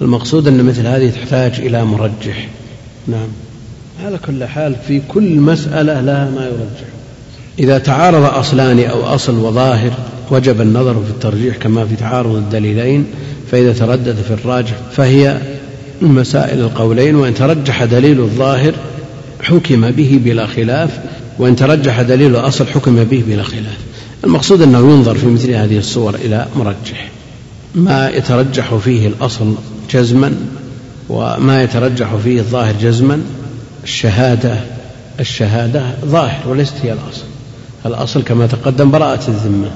المقصود أن مثل هذه تحتاج إلى مرجح. نعم. على كل حال في كل مسألة لها ما يرجح. إذا تعارض أصلان أو أصل وظاهر وجب النظر في الترجيح كما في تعارض الدليلين فإذا تردد في الراجح فهي مسائل القولين وإن ترجح دليل الظاهر حكم به بلا خلاف وإن ترجح دليل الأصل حكم به بلا خلاف. المقصود أنه ينظر في مثل هذه الصور إلى مرجح. ما يترجح فيه الأصل جزما وما يترجح فيه الظاهر جزما الشهادة الشهادة ظاهر وليست هي الأصل. الأصل كما تقدم براءة الذمة.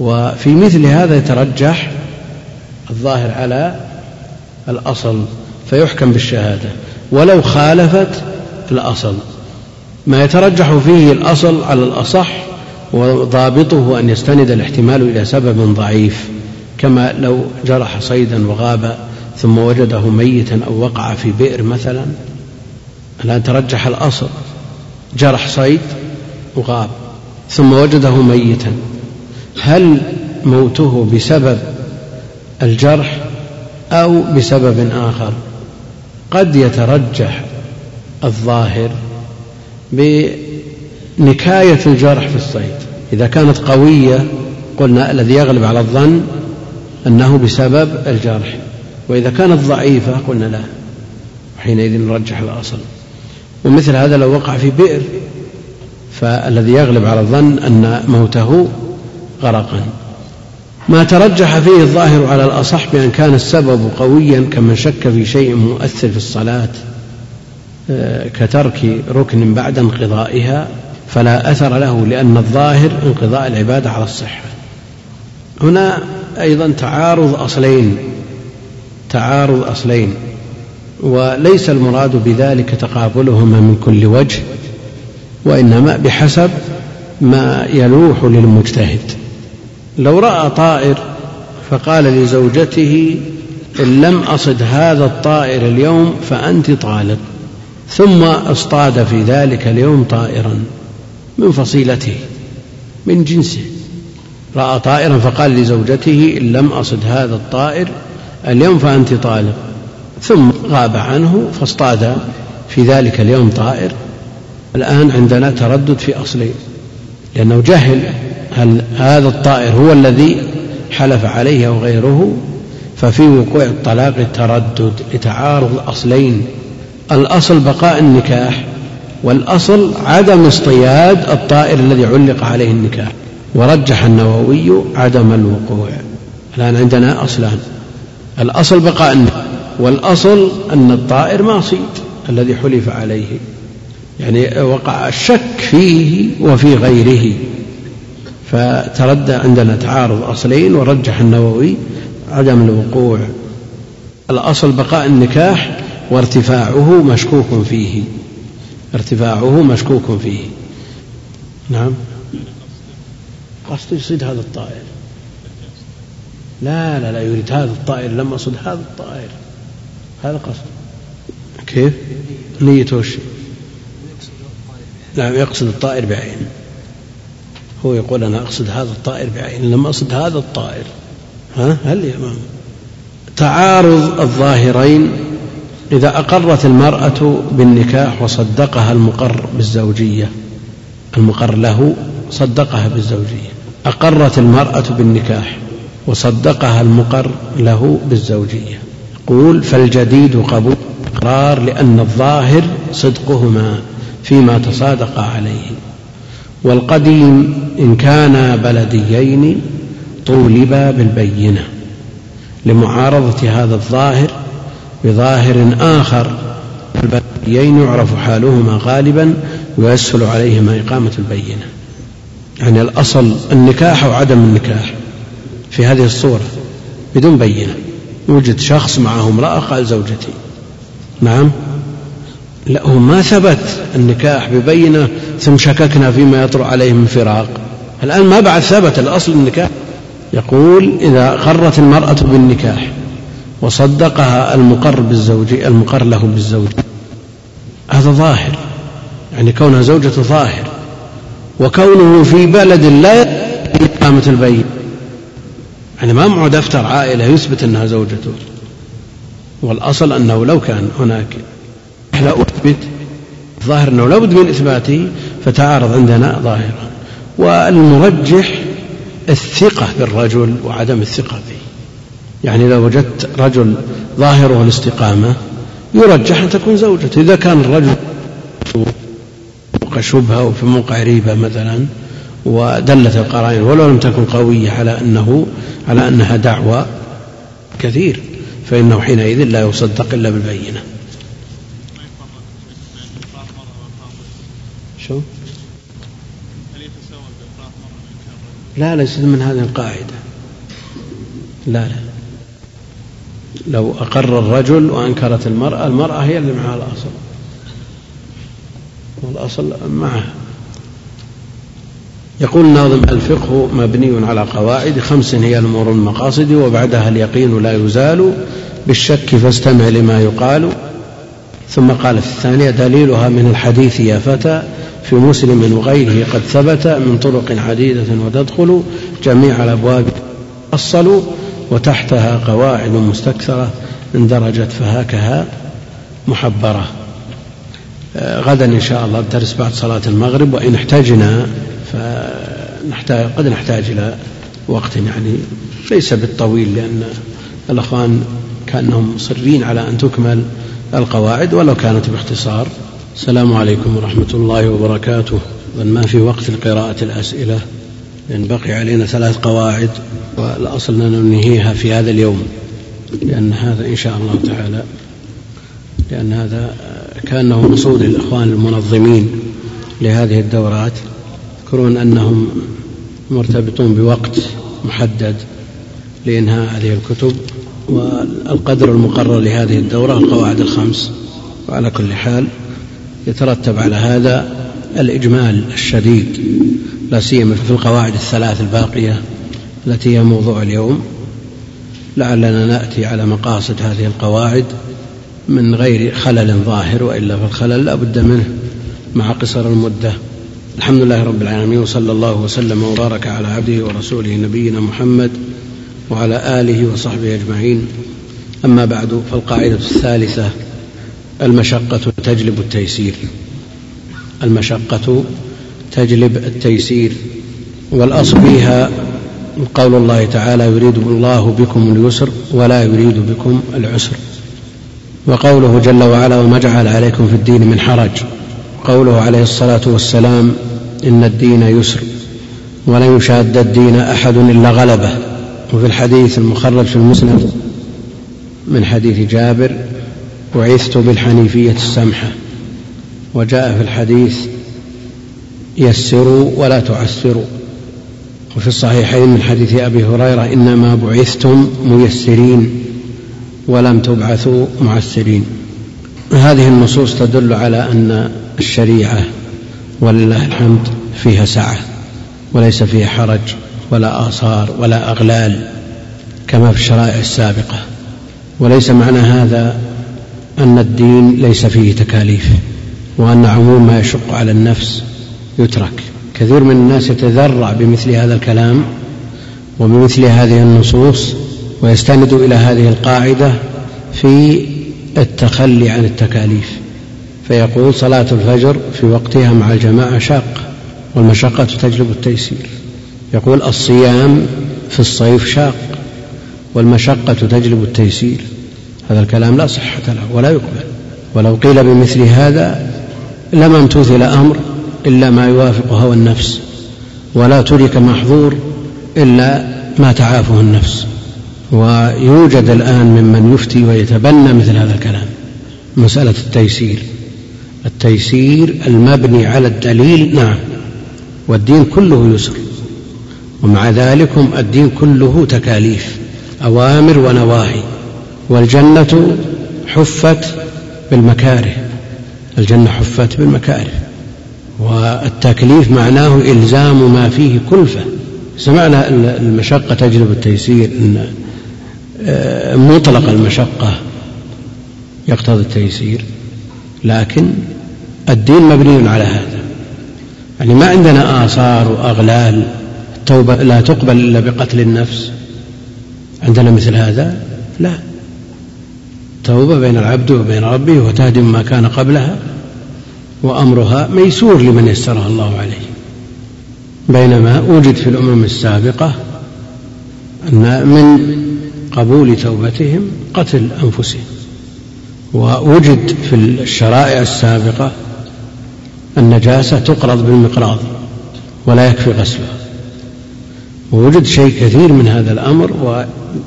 وفي مثل هذا يترجح الظاهر على الأصل فيحكم بالشهادة. ولو خالفت الأصل. ما يترجح فيه الأصل على الأصح وضابطه أن يستند الاحتمال إلى سبب ضعيف كما لو جرح صيدا وغاب ثم وجده ميتا أو وقع في بئر مثلا. الآن ترجح الأصل؟ جرح صيد وغاب. ثم وجده ميتا. هل موته بسبب الجرح أو بسبب آخر؟ قد يترجح الظاهر بنكاية الجرح في الصيد. إذا كانت قوية قلنا الذي يغلب على الظن أنه بسبب الجرح. وإذا كانت ضعيفة قلنا لا حينئذ نرجح الأصل. ومثل هذا لو وقع في بئر فالذي يغلب على الظن أن موته غرقا. ما ترجح فيه الظاهر على الأصح بأن كان السبب قويا كمن شك في شيء مؤثر في الصلاة آه، كترك ركن بعد انقضائها فلا أثر له لأن الظاهر انقضاء العبادة على الصحة. هنا أيضا تعارض أصلين. تعارض أصلين وليس المراد بذلك تقابلهما من كل وجه وإنما بحسب ما يلوح للمجتهد. لو رأى طائر فقال لزوجته إن لم أصد هذا الطائر اليوم فأنت طالق. ثم اصطاد في ذلك اليوم طائرا من فصيلته من جنسه. رأى طائرا فقال لزوجته إن لم أصد هذا الطائر اليوم فأنت طالق. ثم غاب عنه فاصطاد في ذلك اليوم طائر. الآن عندنا تردد في أصلين لأنه جهل هل هذا الطائر هو الذي حلف عليه أو غيره؟ ففي وقوع الطلاق التردد لتعارض الأصلين. الأصل بقاء النكاح والأصل عدم اصطياد الطائر الذي علق عليه النكاح. ورجح النووي عدم الوقوع. الآن عندنا أصلان. الأصل بقاء النكاح والأصل أن الطائر ما صيد الذي حلف عليه. يعني وقع الشك فيه وفي غيره. فتردى عندنا تعارض أصلين ورجح النووي عدم الوقوع. الأصل بقاء النكاح وارتفاعه مشكوك فيه. ارتفاعه مشكوك فيه. نعم. قصد يصيد هذا الطائر. لا لا لا يريد هذا الطائر لم أصد هذا الطائر. هذا قصد. كيف؟ نيته وش؟ نعم يقصد الطائر بعينه هو يقول أنا أقصد هذا الطائر بعينه لم أقصد هذا الطائر. ها؟ هل يا إمام؟ تعارض الظاهرين. إذا أقرت المرأة بالنكاح وصدقها المقر بالزوجية المقر له صدقها بالزوجية. أقرت المرأة بالنكاح وصدقها المقر له بالزوجية. يقول فالجديد قبول إقرار لأن الظاهر صدقهما فيما تصادق عليه. والقديم إن كانا بلديين طولبا بالبينة. لمعارضة هذا الظاهر بظاهر آخر البلديين يعرف حالهما غالبا ويسهل عليهما إقامة البينة. يعني الأصل النكاح وعدم النكاح. في هذه الصورة بدون بينة. يوجد شخص معه امرأة قال زوجتي. نعم. لا هو ما ثبت النكاح ببينة ثم شككنا فيما يطرأ عليه من فراق الآن ما بعد ثبت الأصل النكاح. يقول إذا قرت المرأة بالنكاح وصدقها المقر بالزوج المقر له بالزوج. هذا ظاهر. يعني كونها زوجة ظاهر. وكونه في بلد لا إقامة البين يعني ما معه دفتر عائلة يثبت أنها زوجته. والأصل أنه لو كان هناك لا أثبت الظاهر أنه لابد من إثباته فتعارض عندنا ظاهرا. والمرجح الثقة بالرجل وعدم الثقة به. يعني لو وجدت رجل ظاهره الاستقامة يرجح أن تكون زوجته. إذا كان الرجل موقع شبهة وفي موقع ريبة مثلا ودلت القرائن ولو لم تكن قوية على أنه على أنها دعوة كثير فإنه حينئذ لا يصدق إلا بالبينة. شو؟ لا ليست من هذه القاعدة. لا لا. لو أقر الرجل وأنكرت المرأة المرأة هي اللي معها الأصل. والأصل معها. يقول الناظم الفقه مبني على قواعد؟ خمس هي الأمور المقاصد وبعدها اليقين لا يزال بالشك فاستمع لما يقال. ثم قال في الثانية دليلها من الحديث يا فتى في مسلم وغيره قد ثبت من طرق عديدة وتدخل جميع الأبواب أصلوا وتحتها قواعد مستكثرة اندرجت فهاكها محبرة. آه، غدا إن شاء الله الدرس بعد صلاة المغرب وإن احتجنا فنحتاج قد نحتاج إلى وقت يعني. ليس بالطويل لأن الأخوان كأنهم مصرين على أن تكمل القواعد ولو كانت باختصار. السلام عليكم ورحمة الله وبركاته. ما في وقت لقراءة الأسئلة؟ لأن بقي علينا ثلاث قواعد والأصل أن ننهيها في هذا اليوم. لأن هذا إن شاء الله تعالى لأن هذا كأنه مقصود الإخوان المنظمين لهذه الدورات. يذكرون أنهم مرتبطون بوقت محدد لإنهاء هذه الكتب والقدر المقرر لهذه الدورة القواعد الخمس. وعلى كل حال يترتب على هذا الإجمال الشديد لا سيما في القواعد الثلاث الباقية التي هي موضوع اليوم. لعلنا نأتي على مقاصد هذه القواعد من غير خلل ظاهر وإلا فالخلل لا بد منه مع قصر المدة. الحمد لله رب العالمين وصلى الله وسلم وبارك على عبده ورسوله نبينا محمد وعلى آله وصحبه أجمعين. أما بعد فالقاعدة الثالثة المشقة تجلب التيسير. المشقة تجلب التيسير. والأصل فيها قول الله تعالى يريد الله بكم اليسر ولا يريد بكم العسر. وقوله جل وعلا وما جعل عليكم في الدين من حرج. قوله عليه الصلاة والسلام إن الدين يسر ولن يشاد الدين أحد إلا غلبه. وفي الحديث المخرج في المسند من حديث جابر بعثت بالحنيفية السمحة. وجاء في الحديث يسروا ولا تعسروا. وفي الصحيحين من حديث أبي هريرة إنما بعثتم ميسرين ولم تبعثوا معسرين. هذه النصوص تدل على أن الشريعة ولله الحمد فيها سعة وليس فيها حرج ولا آثار ولا أغلال كما في الشرائع السابقة. وليس معنى هذا أن الدين ليس فيه تكاليف وأن عموم ما يشق على النفس يترك. كثير من الناس يتذرع بمثل هذا الكلام وبمثل هذه النصوص ويستند إلى هذه القاعدة في التخلي عن التكاليف فيقول صلاة الفجر في وقتها مع الجماعة شاقة والمشقة تجلب التيسير. يقول الصيام في الصيف شاق والمشقة تجلب التيسير. هذا الكلام لا صحة له ولا يقبل. ولو قيل بمثل هذا لما امتثل أمر إلا ما يوافق هوى النفس ولا ترك محظور إلا ما تعافه النفس. ويوجد الآن ممن يفتي ويتبنى مثل هذا الكلام. مسألة التيسير. التيسير المبني على الدليل نعم والدين كله يسر. ومع ذلك الدين كله تكاليف أوامر ونواهي. والجنة حفت بالمكاره. الجنة حفت بالمكاره. والتكليف معناه إلزام ما فيه كلفة. سمعنا المشقة تجلب التيسير إن مطلق المشقة يقتضي التيسير لكن الدين مبني على هذا. يعني ما عندنا آثار وأغلال التوبة لا تقبل إلا بقتل النفس. عندنا مثل هذا؟ لا. التوبة بين العبد وبين ربه وتهدم ما كان قبلها وأمرها ميسور لمن يسرها الله عليه. بينما وجد في الأمم السابقة أن من قبول توبتهم قتل أنفسهم. ووجد في الشرائع السابقة النجاسة تقرض بالمقراض ولا يكفي غسلها. ووجد شيء كثير من هذا الأمر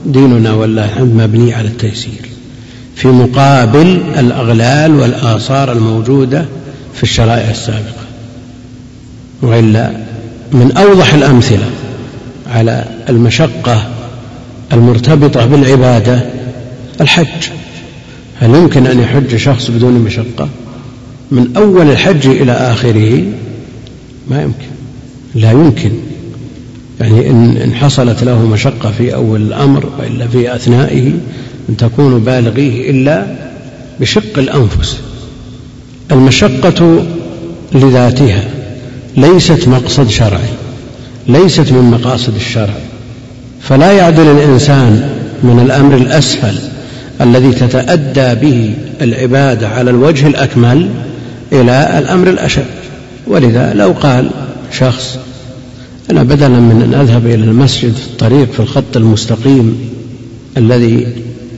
وديننا والله الحمد مبني على التيسير. في مقابل الأغلال والآثار الموجودة في الشرائع السابقة. وإلا من أوضح الأمثلة على المشقة المرتبطة بالعبادة الحج. هل يمكن أن يحج شخص بدون مشقة؟ من أول الحج إلى آخره ما يمكن لا يمكن. يعني إن حصلت له مشقة في أول الأمر وإلا في أثنائه أن تكون بالغيه إلا بشق الأنفس. المشقة لذاتها ليست مقصد شرعي ليست من مقاصد الشرع. فلا يعدل الإنسان من الأمر الأسهل الذي تتأدى به العبادة على الوجه الأكمل إلى الأمر الأشد. ولذا لو قال شخص أنا بدلا من أن أذهب إلى المسجد في الطريق في الخط المستقيم الذي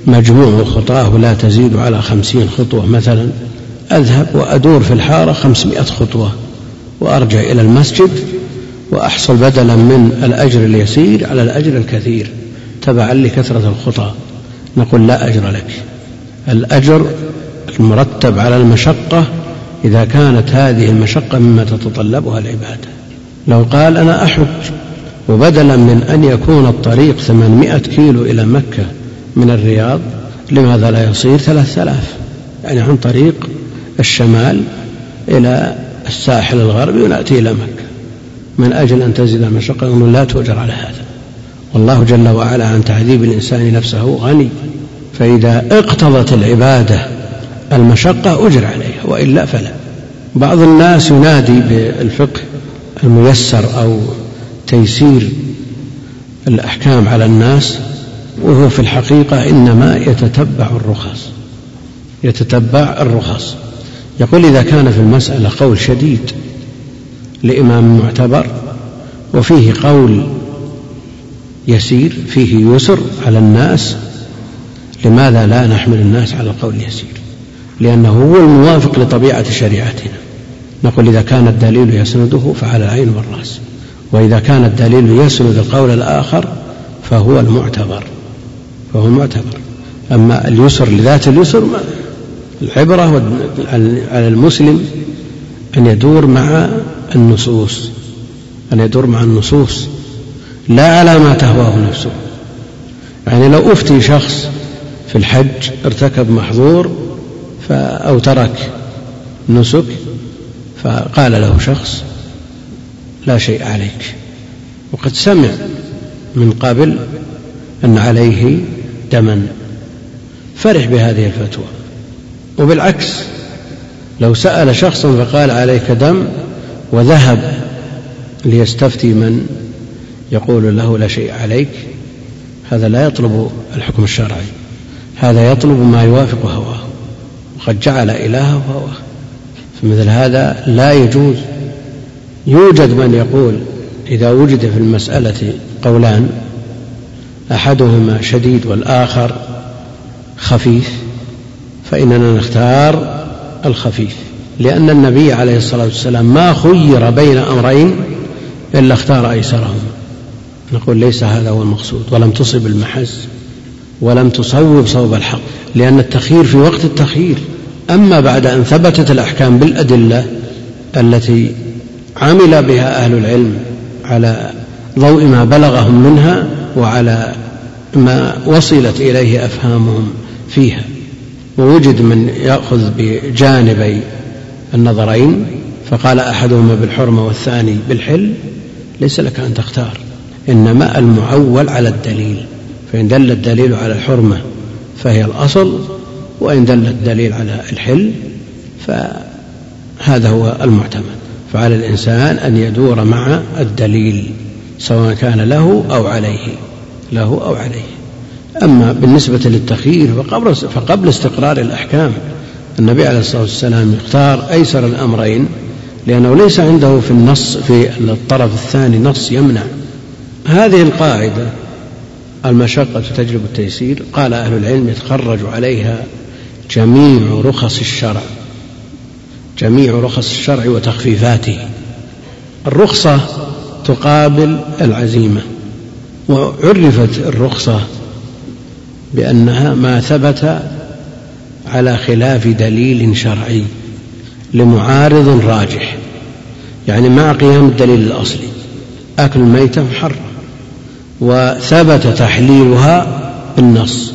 مجموع خطاه لا تزيد على خمسين خطوة مثلا أذهب وأدور في الحارة خمسمائة خطوة وأرجع إلى المسجد وأحصل بدلا من الأجر اليسير على الأجر الكثير تبعا لكثرة الخطى نقول لا أجر لك. الأجر المرتب على المشقة إذا كانت هذه المشقة مما تتطلبها العبادة. لو قال أنا أحج وبدلا من أن يكون الطريق ثمانمائة كيلو إلى مكة من الرياض لماذا لا يصير ثلاثة آلاف؟ يعني عن طريق الشمال إلى الساحل الغربي ونأتي إلى مكة. من أجل أن تزيد المشقة؟ يقول لا تؤجر على هذا. والله جل وعلا عن تعذيب الإنسان نفسه غني. فإذا اقتضت العبادة المشقة أجر عليها وإلا فلا. بعض الناس ينادي بالفقه الميسر أو تيسير الأحكام على الناس وهو في الحقيقة إنما يتتبع الرخص. يتتبع الرخص. يقول إذا كان في المسألة قول شديد لإمام معتبر وفيه قول يسير فيه يسر على الناس. لماذا لا نحمل الناس على القول اليسير لأنه هو الموافق لطبيعة شريعتنا. نقول إذا كان الدليل يسنده فعلى العين والرأس وإذا كان الدليل يسند القول الآخر فهو المعتبر فهو المعتبر أما اليسر لذات اليسر العبرة على المسلم أن يدور مع النصوص أن يدور مع النصوص لا على ما تهواه نفسه. يعني لو أفتي شخص في الحج ارتكب محظور أو ترك نسك فقال له شخص لا شيء عليك. وقد سمع من قبل أن عليه دما. فرح بهذه الفتوى. وبالعكس لو سأل شخصا فقال عليك دم وذهب ليستفتي من يقول له لا شيء عليك. هذا لا يطلب الحكم الشرعي. هذا يطلب ما يوافق هواه. وقد جعل إلهه هواه فمثل هذا لا يجوز. يوجد من يقول إذا وجد في المسألة قولان أحدهما شديد والآخر خفيف فإننا نختار الخفيف. لأن النبي عليه الصلاة والسلام ما خير بين أمرين إلا اختار أيسرهما نقول ليس هذا هو المقصود. ولم تصب المحز ولم تصوب صوب الحق لأن التخيير في وقت التخيير أما بعد أن ثبتت الأحكام بالأدلة التي عمل بها أهل العلم على ضوء ما بلغهم منها وعلى ما وصلت إليه أفهامهم فيها ووجد من يأخذ بجانبي النظرين فقال أحدهما بالحرمة والثاني بالحل ليس لك أن تختار إنما المعول على الدليل فإن دل الدليل على الحرمة فهي الأصل وإن دل الدليل على الحل فهذا هو المعتمد. فعلى الإنسان أن يدور مع الدليل سواء كان له أو عليه له أو عليه. أما بالنسبة للتخيير فقبل, فقبل استقرار الأحكام النبي عليه الصلاة والسلام يختار أيسر الأمرين لأنه ليس عنده في النص في الطرف الثاني نص يمنع. هذه القاعدة المشقة تجلب التيسير. قال أهل العلم يتخرج عليها جميع رخص الشرع جميع رخص الشرع وتخفيفاته. الرخصة تقابل العزيمة وعرفت الرخصة بأنها ما ثبت على خلاف دليل شرعي لمعارض راجح. يعني مع قيام الدليل الأصلي. أكل الميتة محرم وثبت تحليلها بالنص.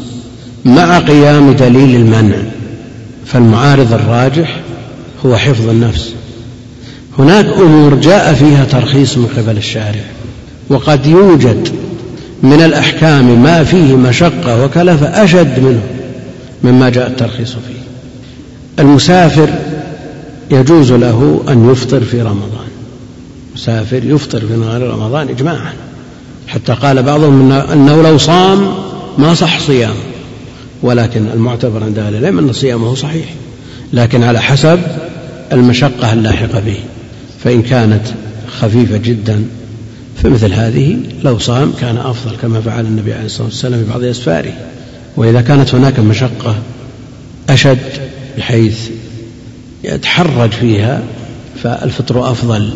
مع قيام دليل المنع. فالمعارض الراجح هو حفظ النفس. هناك أمور جاء فيها ترخيص من قبل الشارع. وقد يوجد من الأحكام ما فيه مشقة وكلفه أشد منه. مما جاء الترخيص فيه. المسافر يجوز له أن يفطر في رمضان. مسافر يفطر في نهار رمضان اجماعا. حتى قال بعضهم إنه لو صام ما صح صيامه. ولكن المعتبر عند أهل العلم أن صيامه صحيح. لكن على حسب المشقة اللاحقة به. فإن كانت خفيفة جدا فمثل هذه لو صام كان أفضل كما فعل النبي عليه الصلاة والسلام في بعض أسفاره. وإذا كانت هناك مشقة أشد بحيث يتحرج فيها فالفطر أفضل.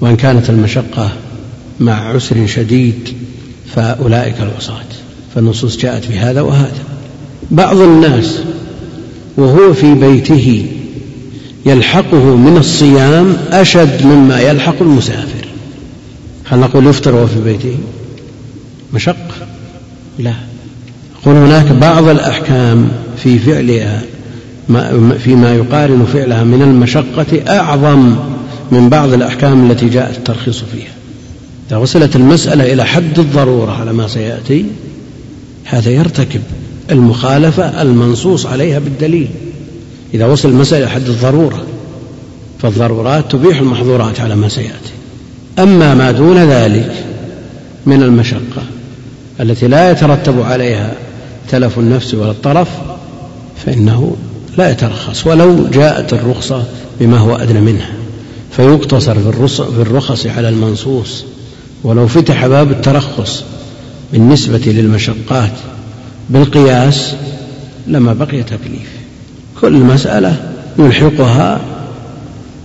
وإن كانت المشقة مع عسر شديد فأولئك العصاه فالنصوص جاءت بهذا وهذا. بعض الناس وهو في بيته يلحقه من الصيام أشد مما يلحق المسافر. هل نقول يفطر وهو في بيته؟ مشقة؟ لا. يقول هناك بعض الأحكام في فعلها فيما يقارن فعلها من المشقة أعظم من بعض الأحكام التي جاء الترخيص فيها. إذا وصلت المسألة إلى حد الضرورة على ما سيأتي هذا يرتكب المخالفة المنصوص عليها بالدليل. إذا وصل المسألة حد الضرورة فالضرورات تبيح المحظورات على ما سيأتي. أما ما دون ذلك من المشقة التي لا يترتب عليها تلف النفس ولا الطرف فإنه لا يترخص ولو جاءت الرخصة بما هو أدنى منها فيقتصر في الرخص على المنصوص. ولو فتح باب الترخص بالنسبة للمشقات بالقياس لما بقي تكليف. كل مسألة يلحقها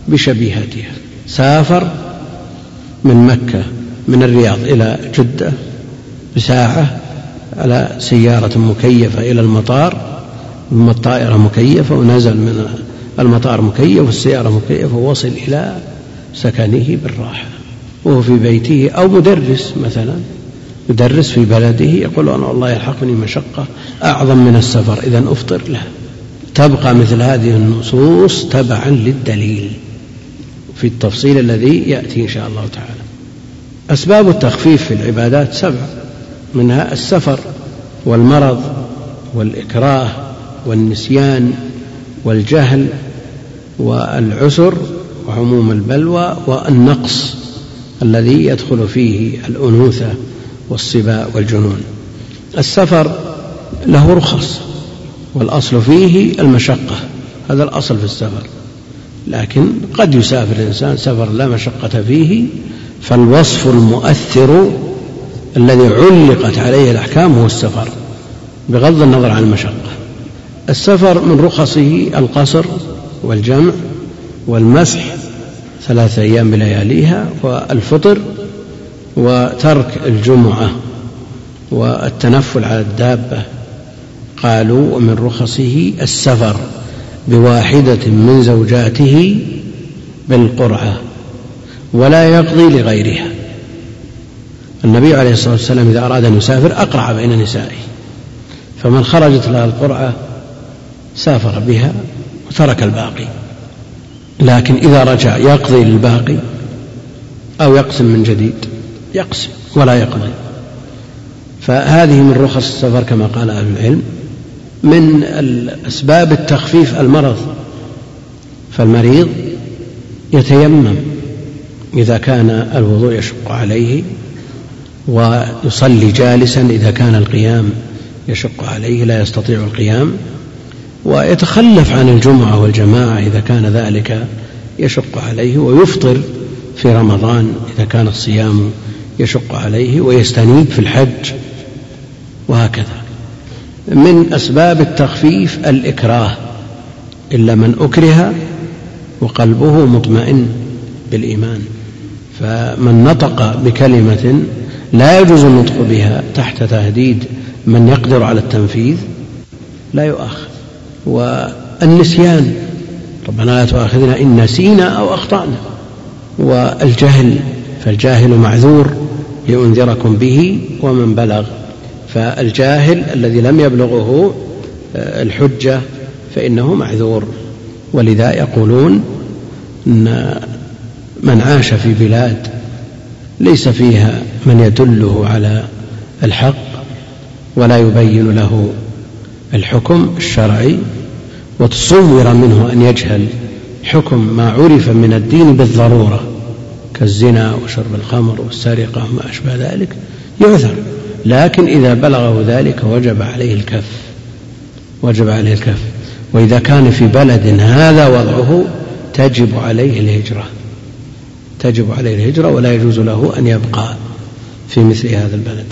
بشبيهتها سافر من مكة من الرياض إلى جدة بساعة على سيارة مكيفة إلى المطار ثم الطائرة مكيفة ونزل من المطار مكيف والسيارة مكيفة ووصل إلى سكنه بالراحة. وهو في بيته أو مدرس مثلا يدرس في بلده يقول أنا والله يلحقني مشقة أعظم من السفر إذا أفطر له. تبقى مثل هذه النصوص تبعا للدليل في التفصيل الذي يأتي إن شاء الله تعالى. أسباب التخفيف في العبادات سبع. منها السفر والمرض والإكراه والنسيان والجهل والعسر وعموم البلوى والنقص الذي يدخل فيه الأنوثة والصبا والجنون. السفر له رخص والأصل فيه المشقة. هذا الأصل في السفر. لكن قد يسافر الإنسان سفر لا مشقة فيه فالوصف المؤثر الذي علقت عليه الأحكام هو السفر بغض النظر عن المشقة. السفر من رخصه القصر والجمع والمسح ثلاثة أيام بلياليها والفطر وترك الجمعة والتنفل على الدابة. قالوا ومن رخصه السفر بواحدة من زوجاته بالقرعة ولا يقضي لغيرها. النبي عليه الصلاة والسلام إذا أراد أن يسافر أقرع بين نسائه. فمن خرجت لها القرعة سافر بها وترك الباقي. لكن إذا رجع يقضي للباقي أو يقسم من جديد يقسم ولا يقضي. فهذه من رخص السفر كما قال أهل العلم من أسباب التخفيف المرض. فالمريض يتيمم إذا كان الوضوء يشق عليه ويصلي جالسا إذا كان القيام يشق عليه لا يستطيع القيام. ويتخلف عن الجمعة والجماعة إذا كان ذلك يشق عليه ويفطر في رمضان إذا كان الصيام يشق عليه ويستنيب في الحج وهكذا. من أسباب التخفيف الإكراه إلا من أكره وقلبه مطمئن بالإيمان. فمن نطق بكلمة لا يجوز النطق بها تحت تهديد من يقدر على التنفيذ لا يؤاخذ. والنسيان ربنا لا تؤاخذنا إن نسينا أو أخطأنا. والجهل فالجاهل معذور لأنذركم به ومن بلغ. فالجاهل الذي لم يبلغه آه، الحجة فإنه معذور. ولذا يقولون أن من عاش في بلاد ليس فيها من يدله على الحق ولا يبين له الحكم الشرعي وتصور منه أن يجهل حكم ما عرف من الدين بالضرورة كالزنا وشرب الخمر والسرقة وما أشبه ذلك يعذر. لكن إذا بلغه ذلك وجب عليه الكف وجب عليه الكف. وإذا كان في بلد هذا وضعه تجب عليه الهجرة. تجب عليه الهجرة ولا يجوز له أن يبقى في مثل هذا البلد.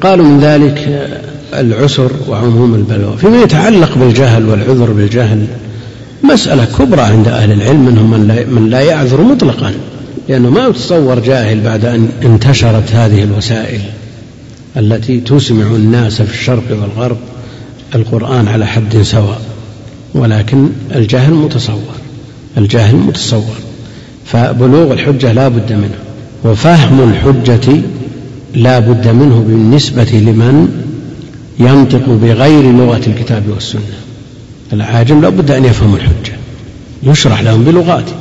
قالوا من ذلك العسر وعموم البلوى. فيما يتعلق بالجهل والعذر بالجهل مسألة كبرى عند أهل العلم منهم من لا, من لا يعذر مطلقا لأنه ما يتصور جاهل بعد أن انتشرت هذه الوسائل التي تسمع الناس في الشرق والغرب القرآن على حد سواء. ولكن الجهل متصور الجهل متصور. فبلوغ الحجة لا بد منه وفهم الحجة لا بد منه بالنسبة لمن ينطق بغير لغة الكتاب والسنة. العاجم لا بد أن يفهم الحجة يشرح لهم بلغاته.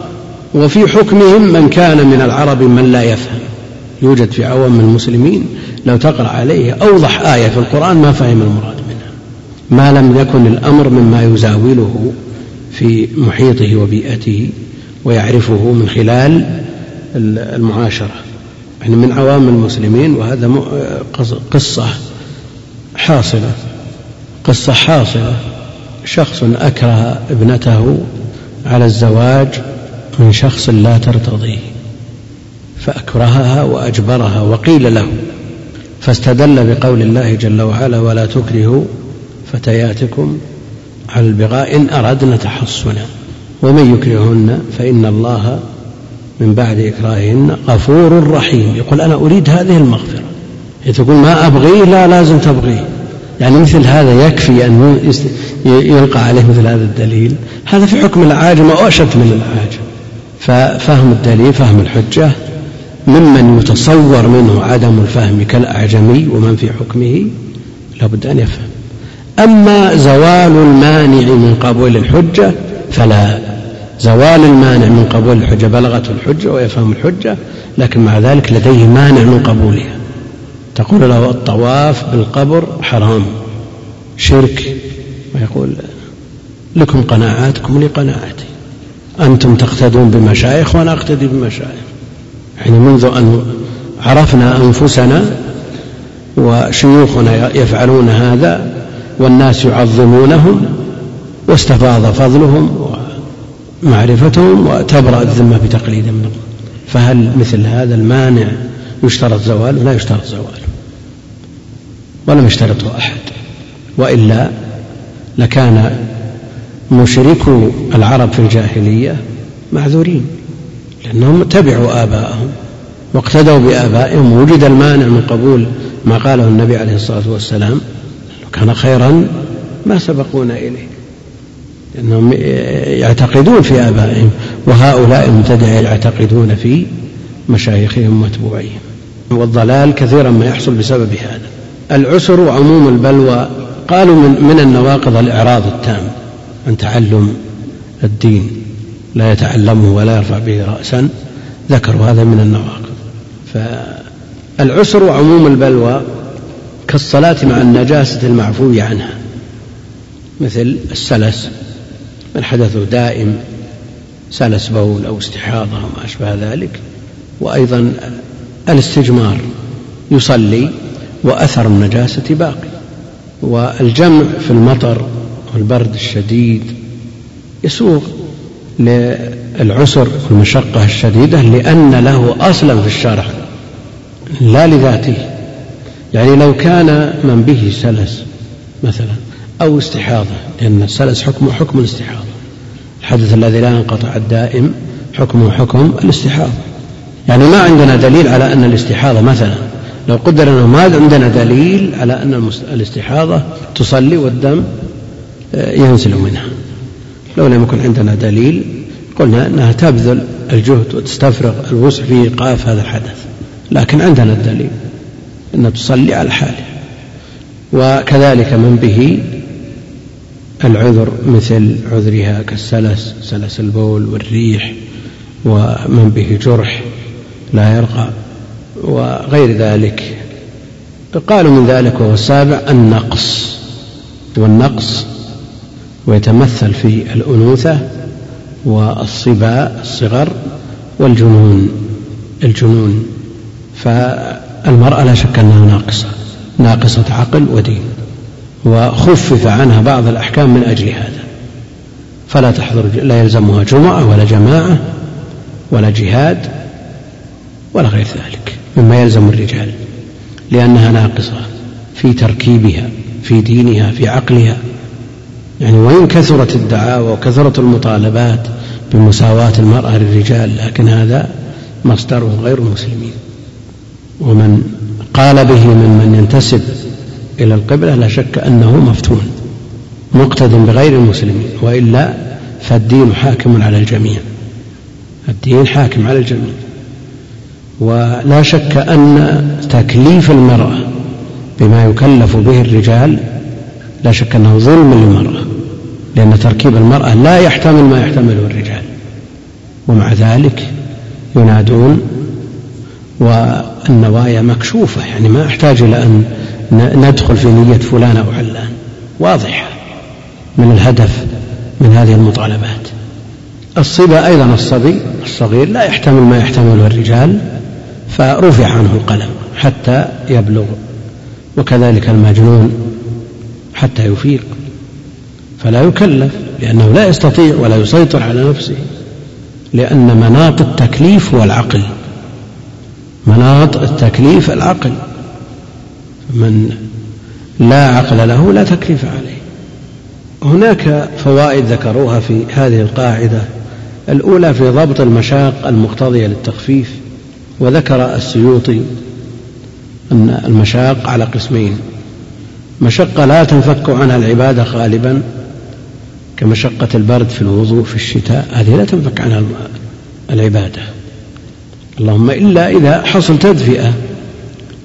وفي حكمهم من كان من العرب من لا يفهم. يوجد في عوام المسلمين لو تقرأ عليه أوضح آية في القرآن ما فهم المراد منها. ما لم يكن الأمر مما يزاوله في محيطه وبيئته. ويعرفه من خلال المعاشرة. يعني من عوام المسلمين وهذا قصة حاصلة. قصة حاصلة. شخص أكره ابنته على الزواج من شخص لا ترتضيه. فأكرهها وأجبرها وقيل له فاستدل بقول الله جل وعلا ولا تكرهوا فتياتكم على البغاء إن أردنا تحصنا. ومن يكرههن فإن الله من بعد إكراههن غفور رحيم. يقول أنا أريد هذه المغفرة. تقول ما أبغيه لا لازم تبغيه يعني مثل هذا يكفي أن يلقى عليه مثل هذا الدليل. هذا في حكم العاجم أشد من العاجم. ففهم الدليل فهم الحجة. ممن يتصور منه عدم الفهم كالأعجمي ومن في حكمه لابد أن يفهم. أما زوال المانع من قبول الحجة فلا زوال المانع من قبول الحجة بلغته الحجة ويفهم الحجة لكن مع ذلك لديه مانع من قبولها. تقول له الطواف بالقبر حرام شرك. ويقول لكم قناعاتكم لي قناعاتي أنتم تقتدون بمشايخ وأنا أقتدي بمشايخ. يعني منذ أن عرفنا أنفسنا وشيوخنا يفعلون هذا والناس يعظمونهم واستفاض فضلهم ومعرفتهم وتبرأ الذمة بتقليد منهم. فهل مثل هذا المانع يشترط زواله لا يشترط زواله ولم يشترطه أحد. وإلا لكان مشركو العرب في الجاهلية معذورين لأنهم تبعوا آباءهم واقتدوا بآبائهم. وجد المانع من قبول ما قاله النبي عليه الصلاة والسلام كان خيرا ما سبقونا إليه. لأنهم يعتقدون في آبائهم وهؤلاء المبتدع يعتقدون في مشايخهم ومتبوعيهم والضلال كثيرا ما يحصل بسبب هذا. العسر وعموم البلوى قالوا من, من النواقض الإعراض التام عن تعلم الدين لا يتعلمه ولا يرفع به رأسا ذكروا هذا من النواقض. فالعسر وعموم البلوى كالصلاة مع النجاسة المعفو عنها مثل السلس من حدثه دائم سلس بول أو استحاضة وما أشبه ذلك وأيضا الاستجمار يصلي وأثر النجاسة باقي والجمع في المطر والبرد الشديد يسوغ للعسر والمشقة الشديدة لأن له أصلا في الشرع لا لذاته. يعني لو كان من به سلس مثلا أو استحاضة لأن السلس حكمه حكم الاستحاضة. الحدث الذي لا ينقطع الدائم حكمه حكم الاستحاضة. يعني ما عندنا دليل على أن الاستحاضة مثلا لو قدر أنه ما عندنا دليل على أن الاستحاضة تصلي والدم آه، ينزل منها. لو لم يكن عندنا دليل قلنا أنها تبذل الجهد وتستفرغ الوسع في إيقاف هذا الحدث. لكن عندنا الدليل أن تصلي على حاله. وكذلك من به العذر مثل عذرها كالسلس سلس البول والريح ومن به جرح لا يرقى وغير ذلك. قالوا من ذلك وهو السابع النقص. والنقص ويتمثل في الأنوثة والصبا الصغر والجنون الجنون. فالمرأة لا شك أنها ناقصة ناقصة عقل ودين. وخفف عنها بعض الأحكام من أجل هذا. فلا تحضر لا يلزمها جمعة ولا جماعة ولا جهاد ولا غير ذلك مما يلزم الرجال لأنها ناقصة في تركيبها في دينها في عقلها. يعني وإن كثرت الدعاوى وكثرت المطالبات بمساواة المرأة للرجال لكن هذا مصدره غير المسلمين. ومن قال به من من ينتسب إلى القبلة لا شك أنه مفتون مقتد بغير المسلمين وإلا فالدين حاكم على الجميع الدين حاكم على الجميع. ولا شك أن تكليف المرأة بما يكلف به الرجال لا شك أنه ظلم للمرأة لأن تركيب المرأة لا يحتمل ما يحتمله الرجال. ومع ذلك ينادون والنوايا مكشوفة يعني ما أحتاج إلى أن ندخل في نية فلان أو علان. واضحة من الهدف من هذه المطالبات. الصبا أيضا الصبي الصغير لا يحتمل ما يحتمله الرجال فرفع عنه القلم حتى يبلغ وكذلك المجنون حتى يفيق. فلا يكلف لأنه لا يستطيع ولا يسيطر على نفسه لأن مناط التكليف هو العقل. مناط التكليف العقل. من لا عقل له لا تكليف عليه. هناك فوائد ذكروها في هذه القاعدة. الأولى في ضبط المشاق المقتضية للتخفيف وذكر السيوطي أن المشاق على قسمين مشقة لا تنفك عنها العبادة غالبا كمشقة البرد في الوضوء في الشتاء هذه لا تنفك عنها العبادة. اللهم إلا إذا حصل تدفئة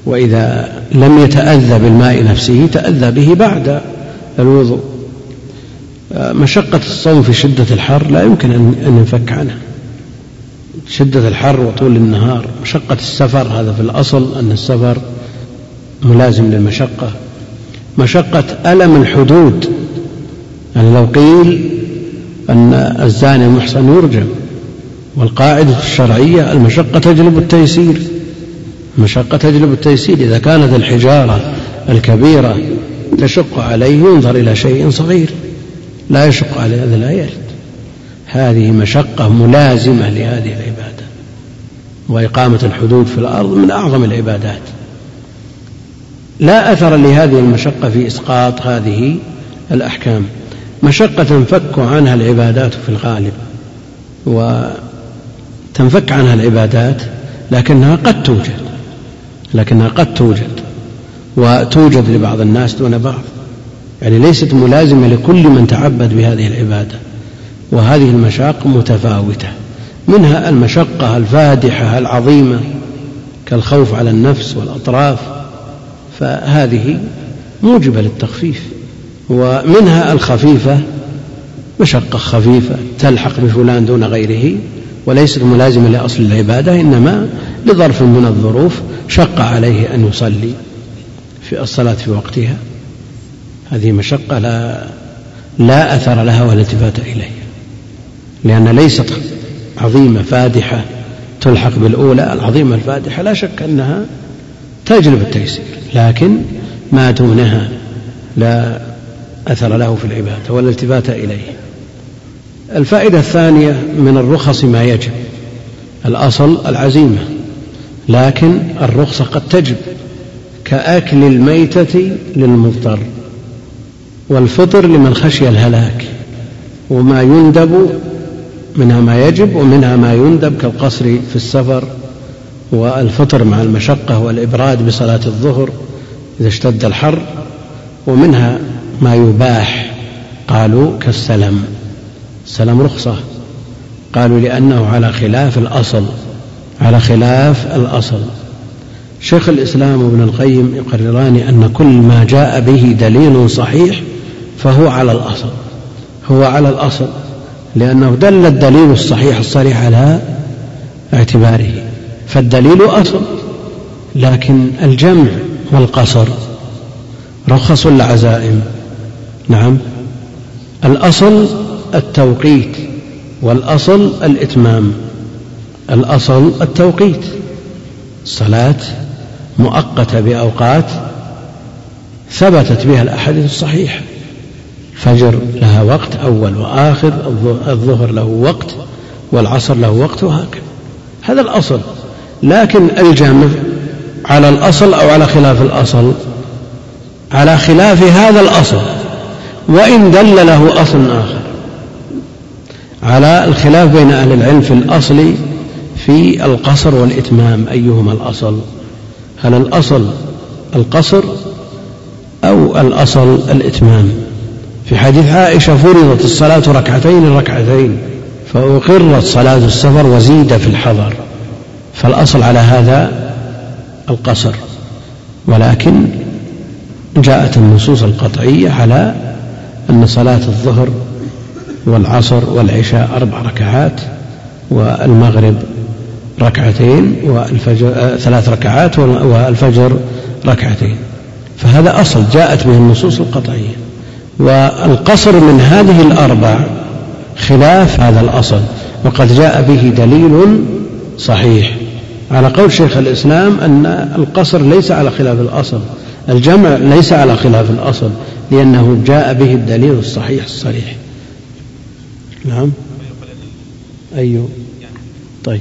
وإذا لم يتأذى بالماء نفسه تأذى به بعد الوضوء. مشقة الصوم في شدة الحر لا يمكن أن ينفك عنها. شدة الحر وطول النهار مشقة السفر هذا في الأصل أن السفر ملازم للمشقة. مشقة ألم الحدود يعني لو قيل أن الزاني المحصن يرجم والقاعدة الشرعية المشقة تجلب التيسير. المشقة تجلب التيسير إذا كانت الحجارة الكبيرة تشق عليه ينظر إلى شيء صغير لا يشق عليه هذا لا يرد. هذه مشقة ملازمة لهذه العبادة. وإقامة الحدود في الأرض من أعظم العبادات. لا أثر لهذه المشقة في إسقاط هذه الأحكام. مشقة تنفك عنها العبادات في الغالب وتنفك عنها العبادات لكنها قد توجد. لكنها قد توجد وتوجد لبعض الناس دون بعض. يعني ليست ملازمة لكل من تعبد بهذه العبادة. وهذه المشاق متفاوتة. منها المشقة الفادحة العظيمة كالخوف على النفس والأطراف. فهذه موجبة للتخفيف. ومنها الخفيفة مشقة خفيفة تلحق بفلان دون غيره وليست ملازمة لأصل العبادة إنما لظرف من الظروف شق عليه أن يصلي في الصلاة في وقتها. هذه مشقة لا لا أثر لها ولا التفات إليها. لأن ليست عظيمة فادحة تلحق بالأولى. العظيمة الفادحة لا شك أنها تجلب التيسير. لكن ما دونها لا أثر له في العبادة ولا التفات إليه الفائدة الثانية من الرخص ما يجب. الأصل العزيمة. لكن الرخصة قد تجب كأكل الميتة للمضطر والفطر لمن خشي الهلاك وما يندب منها ما يجب ومنها ما يندب كالقصر في السفر والفطر مع المشقة والإبراد بصلاة الظهر إذا اشتد الحر ومنها ما يباح قالوا كالسلم. السلم رخصة. قالوا لأنه على خلاف الأصل. على خلاف الأصل. شيخ الإسلام ابن القيم يقرران أن كل ما جاء به دليل صحيح فهو على الأصل. هو على الأصل لأنه دل الدليل الصحيح الصريح على اعتباره. فالدليل أصل لكن الجمع والقصر رخص العزائم. نعم. الأصل التوقيت والأصل الإتمام. الأصل التوقيت الصلاة مؤقتة بأوقات ثبتت بها الأحاديث الصحيحة. فجر لها وقت أول وآخر الظهر له وقت والعصر له وقت وهكذا. هذا الأصل. لكن الجمع على الأصل أو على خلاف الأصل على خلاف هذا الأصل وإن دل له أصل آخر. على الخلاف بين أهل العلم في الأصل في القصر والإتمام أيهما الأصل؟ هل الأصل القصر أو الأصل الإتمام؟ في حديث عائشة فرضت الصلاة ركعتين ركعتين فأقرت صلاة السفر وزيد في الحضر فالأصل على هذا القصر. ولكن جاءت النصوص القطعية على أن صلاة الظهر والعصر والعشاء أربع ركعات والمغرب ركعتين والفجر آه ثلاث ركعات والفجر ركعتين. فهذا أصل جاءت به النصوص القطعية. والقصر من هذه الأربع خلاف هذا الأصل وقد جاء به دليل صحيح. على قول شيخ الإسلام أن القصر ليس على خلاف الأصل الجمع ليس على خلاف الأصل لأنه جاء به الدليل الصحيح الصريح. نعم؟ أيوه. طيب طيب.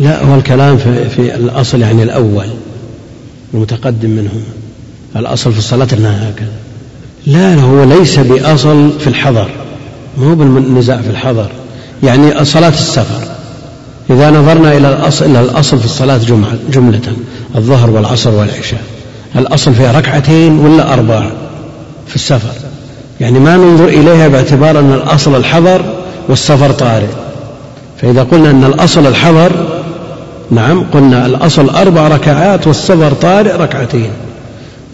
لا هو الكلام في, في الأصل يعني الأول المتقدم منهما الأصل في الصلاة أنها هكذا. لا هو ليس بأصل في الحضر. ما هو بالنزاع في الحضر. يعني صلاة السفر. إذا نظرنا إلى الأصل إلى الأصل في الصلاة جمعة جملة الظهر والعصر والعشاء. الأصل فيها ركعتين ولا أربع في السفر. يعني ما ننظر إليها باعتبار أن الأصل الحضر والسفر طارئ. فإذا قلنا أن الأصل الحضر نعم قلنا الأصل أربع ركعات والسفر طارئ ركعتين.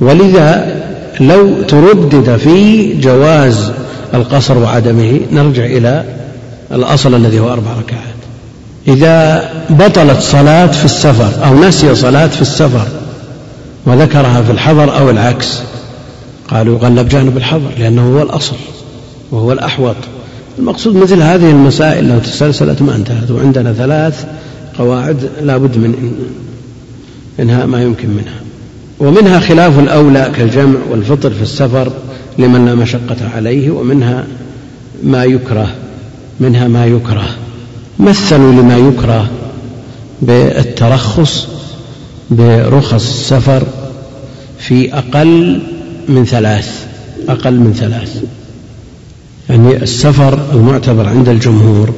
ولذا لو تردد في جواز القصر وعدمه نرجع إلى الأصل الذي هو أربع ركعات. إذا بطلت صلاة في السفر أو نسي صلاة في السفر وذكرها في الحضر أو العكس قالوا يغلب جانب الحظر لأنه هو الأصل وهو الأحوط. المقصود مثل هذه المسائل لو تسلسلت ما انتهت وعندنا ثلاث قواعد لا بد من إنهاء ما يمكن منها. ومنها خلاف الأولى كالجمع والفطر في السفر لمن لا مشقة عليه ومنها ما يكره منها ما يكره. مثلوا لما يكره بالترخص برخص السفر في أقل من ثلاث أقل من ثلاث. يعني السفر المعتبر عند الجمهور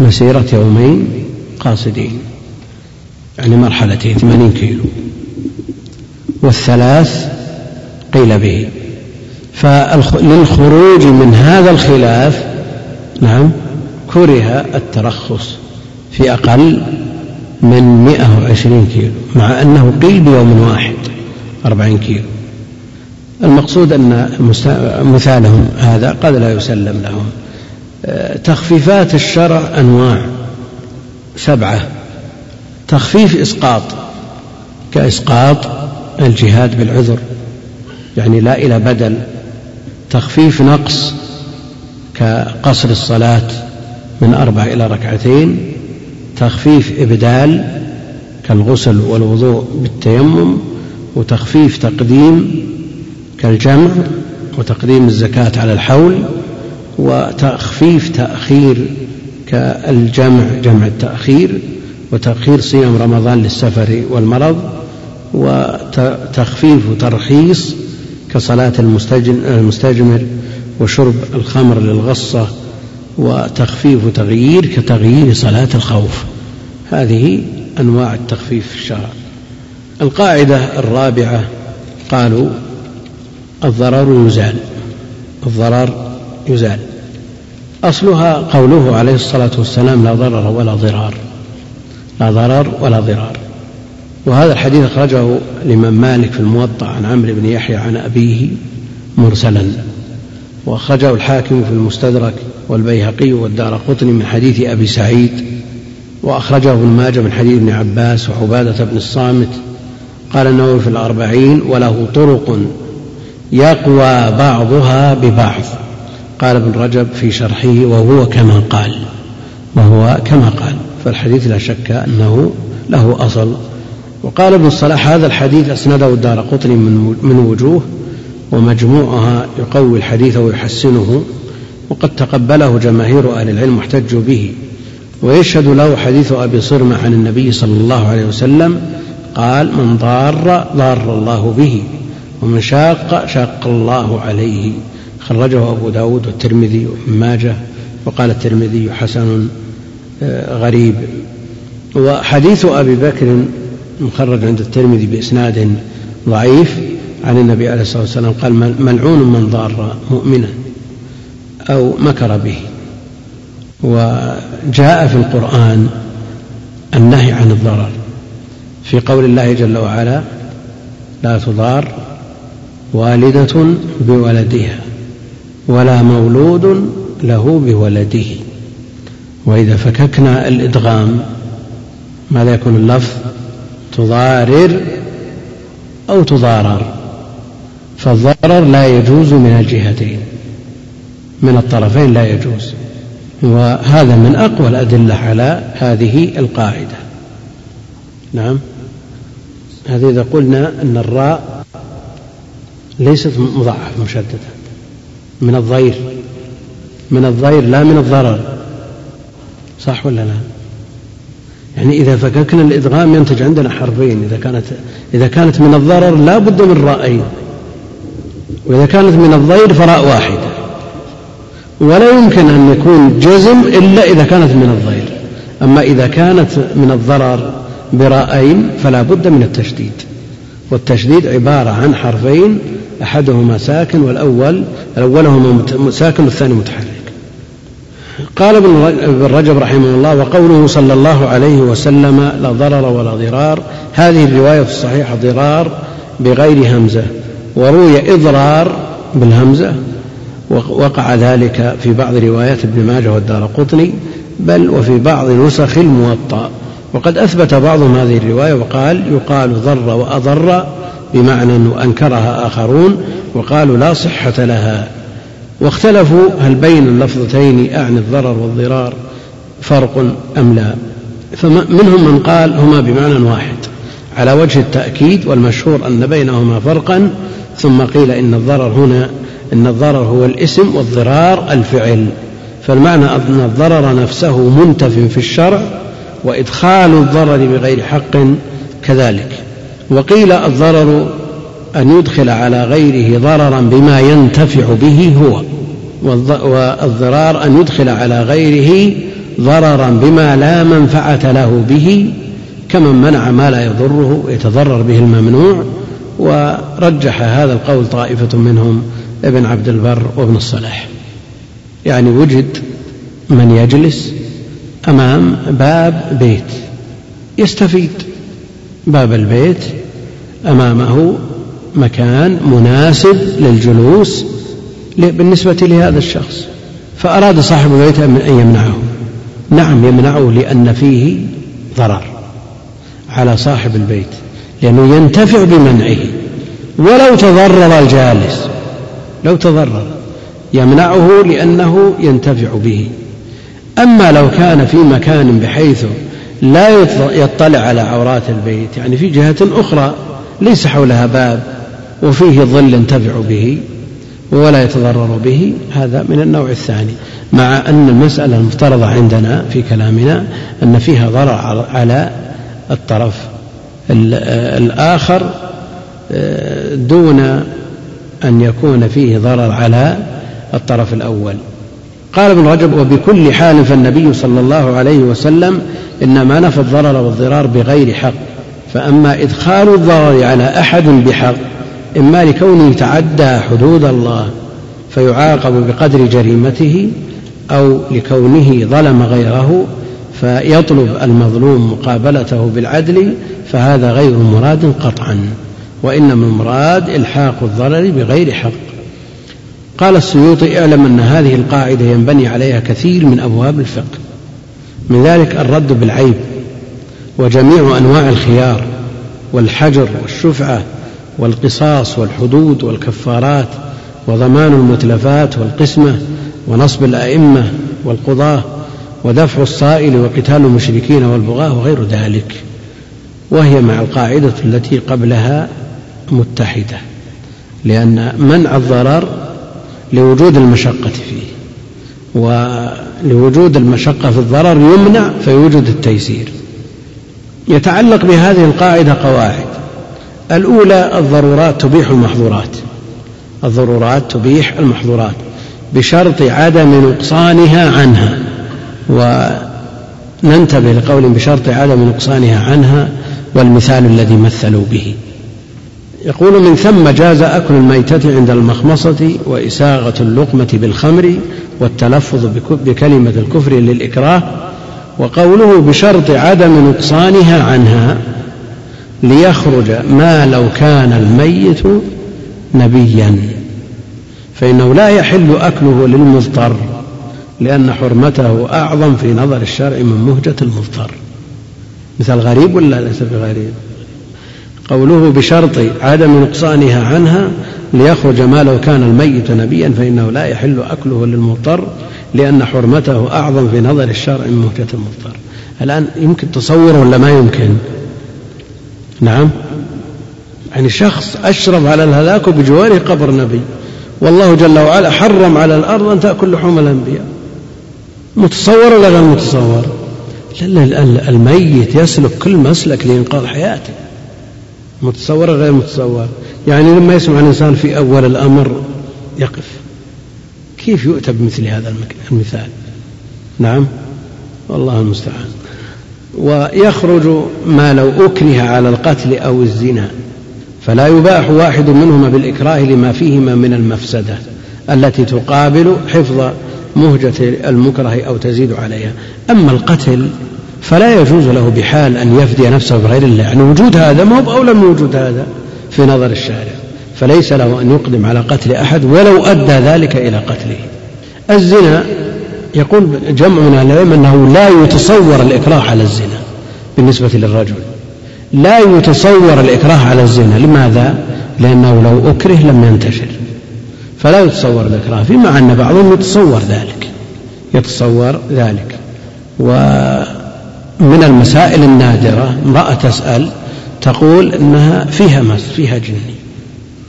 مسيرة يومين قاصدين يعني مرحلتين ثمانين كيلو. والثلاث قيل به. فللخروج من هذا الخلاف نعم كره الترخص في أقل من مئة وعشرين كيلو مع أنه قيل بيوم واحد أربعين كيلو. المقصود أن مثالهم هذا قد لا يسلم لهم. تخفيفات الشرع أنواع سبعة تخفيف إسقاط كإسقاط الجهاد بالعذر يعني لا إلى بدل تخفيف نقص كقصر الصلاة من أربع إلى ركعتين تخفيف إبدال كالغسل والوضوء بالتيمم وتخفيف تقديم كالجمع وتقديم الزكاة على الحول وتخفيف تأخير كالجمع جمع التأخير وتأخير صيام رمضان للسفر والمرض وتخفيف ترخيص كصلاة المستجمر وشرب الخمر للغصة وتخفيف تغيير كتغيير صلاة الخوف. هذه أنواع التخفيف في الشرع. القاعدة الرابعة قالوا الضرر يزال. الضرر يزال. أصلها قوله عليه الصلاة والسلام لا ضرر ولا ضرار. لا ضرر ولا ضرار. وهذا الحديث أخرجه الإمام مالك في الموطأ عن عمرو بن يحيى عن أبيه مرسلا. وأخرجه الحاكم في المستدرك والبيهقي والدار قطني من حديث أبي سعيد. وأخرجه ابن ماجه من حديث ابن عباس وعبادة بن الصامت. قال النووي في الأربعين وله طرق يقوى بعضها ببعض. قال ابن رجب في شرحه وهو كما قال وهو كما قال فالحديث لا شك أنه له أصل. وقال ابن الصلاح هذا الحديث أسنده الدار قطني من وجوه ومجموعها يقوي الحديث ويحسنه وقد تقبله جماهير أهل العلم واحتجوا به. ويشهد له حديث أبي صرمة عن النبي صلى الله عليه وسلم قال من ضار ضار الله به ومن شاق شاق الله عليه. خرجه أبو داود والترمذي وابن ماجه وقال الترمذي حسن آه، غريب. وحديث أبي بكر مخرج عند الترمذي بإسناد ضعيف عن النبي عليه الصلاة والسلام قال ملعون من ضار مؤمنا أو مكر به. وجاء في القرآن النهي عن الضرر في قول الله جل وعلا لا تضار والدة بولدها. ولا مولود له بولده. وإذا فككنا الإدغام ماذا يكون اللفظ تضارر أو تضارر. فالضرر لا يجوز من الجهتين من الطرفين لا يجوز. وهذا من أقوى الأدلة على هذه القاعدة. نعم. هذه إذا قلنا أن الراء ليست مضاعفة مشددة. من الضير. من الضير لا من الضرر. صح ولا لا؟ يعني إذا فككنا الإدغام ينتج عندنا حرفين. إذا كانت إذا كانت من الضرر لا بد من رأين وإذا كانت من الضير فراء واحدة. ولا يمكن أن يكون جزم إلا إذا كانت من الضير. أما إذا كانت من الضرر براءين فلا بد من التشديد. والتشديد عبارة عن حرفين أحدهما ساكن والأول الأولهما ساكن والثاني متحرك. قال ابن رجب رحمه الله وقوله صلى الله عليه وسلم لا ضرر ولا ضرار. هذه الرواية في الصحيح ضرار بغير همزة. وروي إضرار بالهمزة. وقع ذلك في بعض روايات ابن ماجه والدار قطني بل وفي بعض نسخ الموطأ. وقد أثبت بعضهم هذه الرواية وقال يقال ضر وأضر بمعنى وأنكرها آخرون وقالوا لا صحة لها. واختلفوا هل بين اللفظتين أعني الضرر والضرار فرق أم لا. فمنهم من قال هما بمعنى واحد على وجه التأكيد والمشهور أن بينهما فرقا ثم قيل إن الضرر هنا إن الضرر هو الاسم والضرار الفعل. فالمعنى أن الضرر نفسه منتف في الشرع وإدخال الضرر بغير حق كذلك. وقيل الضرر أن يدخل على غيره ضررا بما ينتفع به هو والضرار أن يدخل على غيره ضررا بما لا منفعة له به كمن منع ما لا يضره يتضرر به الممنوع ورجح هذا القول طائفة منهم ابن عبد البر وابن الصلاح. يعني وجد من يجلس أمام باب بيت يستفيد. باب البيت أمامه مكان مناسب للجلوس بالنسبة لهذا الشخص. فأراد صاحب البيت أن يمنعه. نعم يمنعه لأن فيه ضرر على صاحب البيت لأنه ينتفع بمنعه. ولو تضرر الجالس لو تضرر يمنعه لأنه ينتفع به. أما لو كان في مكان بحيث لا يطلع على عورات البيت يعني في جهة أخرى ليس حولها باب وفيه ظل ينتفع به ولا يتضرر به هذا من النوع الثاني مع أن المسألة المفترضة عندنا في كلامنا أن فيها ضرر على الطرف الآخر آه، دون أن يكون فيه ضرر على الطرف الأول. قال ابن رجب وبكل حال فالنبي صلى الله عليه وسلم إنما نفى الضرر والضرار بغير حق فأما إدخال الضرر على أحد بحق إما لكونه تعدى حدود الله فيعاقب بقدر جريمته أو لكونه ظلم غيره فيطلب المظلوم مقابلته بالعدل فهذا غير مراد قطعا وإنما المراد إلحاق الضرر بغير حق. قال السيوطي اعلم أن هذه القاعدة ينبني عليها كثير من أبواب الفقه من ذلك الرد بالعيب. وجميع أنواع الخيار والحجر والشفعة والقصاص والحدود والكفارات وضمان المتلفات والقسمة ونصب الأئمة والقضاة ودفع الصائل وقتال المشركين والبغاة وغير ذلك. وهي مع القاعدة التي قبلها متحدة لأن منع الضرر لوجود المشقة فيه ولوجود المشقة في الضرر يمنع فيوجد التيسير. يتعلق بهذه القاعدة قواعد. الأولى الضرورات تبيح المحظورات. الضرورات تبيح المحظورات بشرط عدم نقصانها عنها. وننتبه لقول بشرط عدم نقصانها عنها والمثال الذي مثلوا به. يقول من ثم جاز أكل الميتة عند المخمصة وإساغة اللقمة بالخمر والتلفظ بكلمة الكفر للإكراه وقوله بشرط عدم نقصانها عنها ليخرج ما لو كان الميت نبيا. فإنه لا يحل أكله للمضطر لأن حرمته أعظم في نظر الشرع من مهجة المضطر. مثل غريب ولا ليس بغريب؟ قوله بشرط عدم نقصانها عنها ليخرج ما لو كان الميت نبيا فإنه لا يحل أكله للمضطر لأن حرمته أعظم في نظر الشرع من مهجة المضطر. الآن يمكن تصور ولا ما يمكن؟ نعم. يعني شخص أشرف على الهلاك بجواره قبر نبي والله جل وعلا حرم على الأرض أن تأكل لحوم الأنبياء. متصور ولا غير متصور؟ الميت يسلك كل مسلك لإنقاذ حياته. متصور غير متصور؟ يعني لما يسمع الإنسان في أول الأمر يقف. كيف يؤتى بمثل هذا المثال؟ نعم. والله المستعان. ويخرج ما لو أكره على القتل أو الزنا فلا يباح واحد منهما بالإكراه لما فيهما من المفسدة التي تقابل حفظ مهجة المكره أو تزيد عليها. أما القتل فلا يجوز له بحال أن يفدي نفسه بغير الله. يعني وجود هذا ما هو بأولى من وجود هذا في نظر الشارع. فليس له أن يقدم على قتل أحد ولو أدى ذلك إلى قتله. الزنا يقول جمع من العلم أنه لا يتصور الإكراه على الزنا بالنسبة للرجل. لا يتصور الإكراه على الزنا. لماذا؟ لأنه لو أكره لم ينتشر. فلا يتصور الإكراه فيه مع أن بعضهم يتصور ذلك. يتصور ذلك. ومن المسائل النادرة امرأة تسأل تقول إنها فيها مس فيها جن.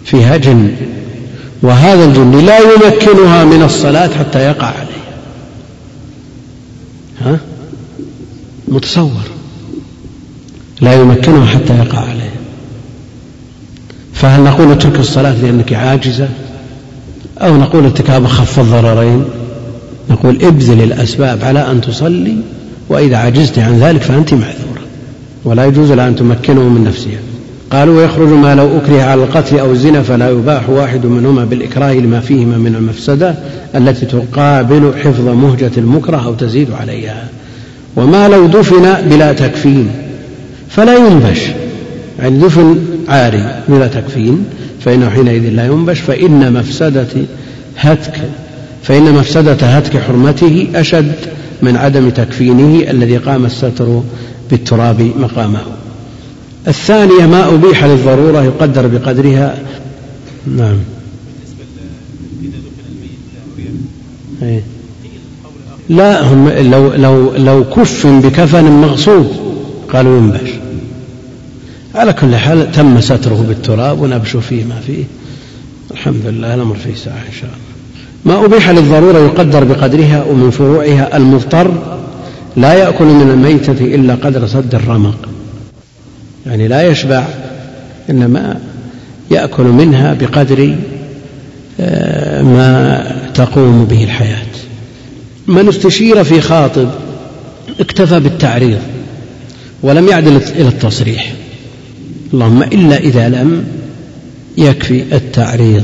فيها جن وهذا الجن لا يمكنها من الصلاة حتى يقع عليه. ها؟ متصور. لا يمكنها حتى يقع عليه. فهل نقول اترك الصلاة لأنك عاجزة؟ أو نقول ارتكاب أخف الضررين؟ نقول ابذل الأسباب على أن تصلي وإذا عجزت عن ذلك فأنت معذورة. ولا يجوز لها أن تمكنه من نفسها. قالوا ويخرج ما لو أكره على القتل أو الزنا فلا يباح واحد منهما بالإكراه لما فيهما من المفسدة التي تقابل حفظ مهجة المكره أو تزيد عليها. وما لو دفن بلا تكفين فلا ينبش. يعني دفن عاري بلا تكفين فإنه حينئذ لا ينبش. فإن مفسدة هتك فإن مفسدة هتك حرمته أشد من عدم تكفينه الذي قام الستر بالتراب مقامه. الثانية ما أبيح للضرورة يقدر بقدرها. نعم. إيه. لا هم لو لو لو كف بكفن مغصوب قالوا ينبش على كل حال تم ستره بالتراب ونبش فيه ما فيه. الحمد لله الأمر فيه ساعة إن شاء الله. ما أبيح للضرورة يقدر بقدرها ومن فروعها المضطر. لا يأكل من الميتة إلا قدر سد الرمق. يعني لا يشبع إنما يأكل منها بقدر آه، ما تقوم به الحياة. من استشير في خاطب اكتفى بالتعريض ولم يعدل إلى التصريح. اللهم إلا إذا لم يكفي التعريض.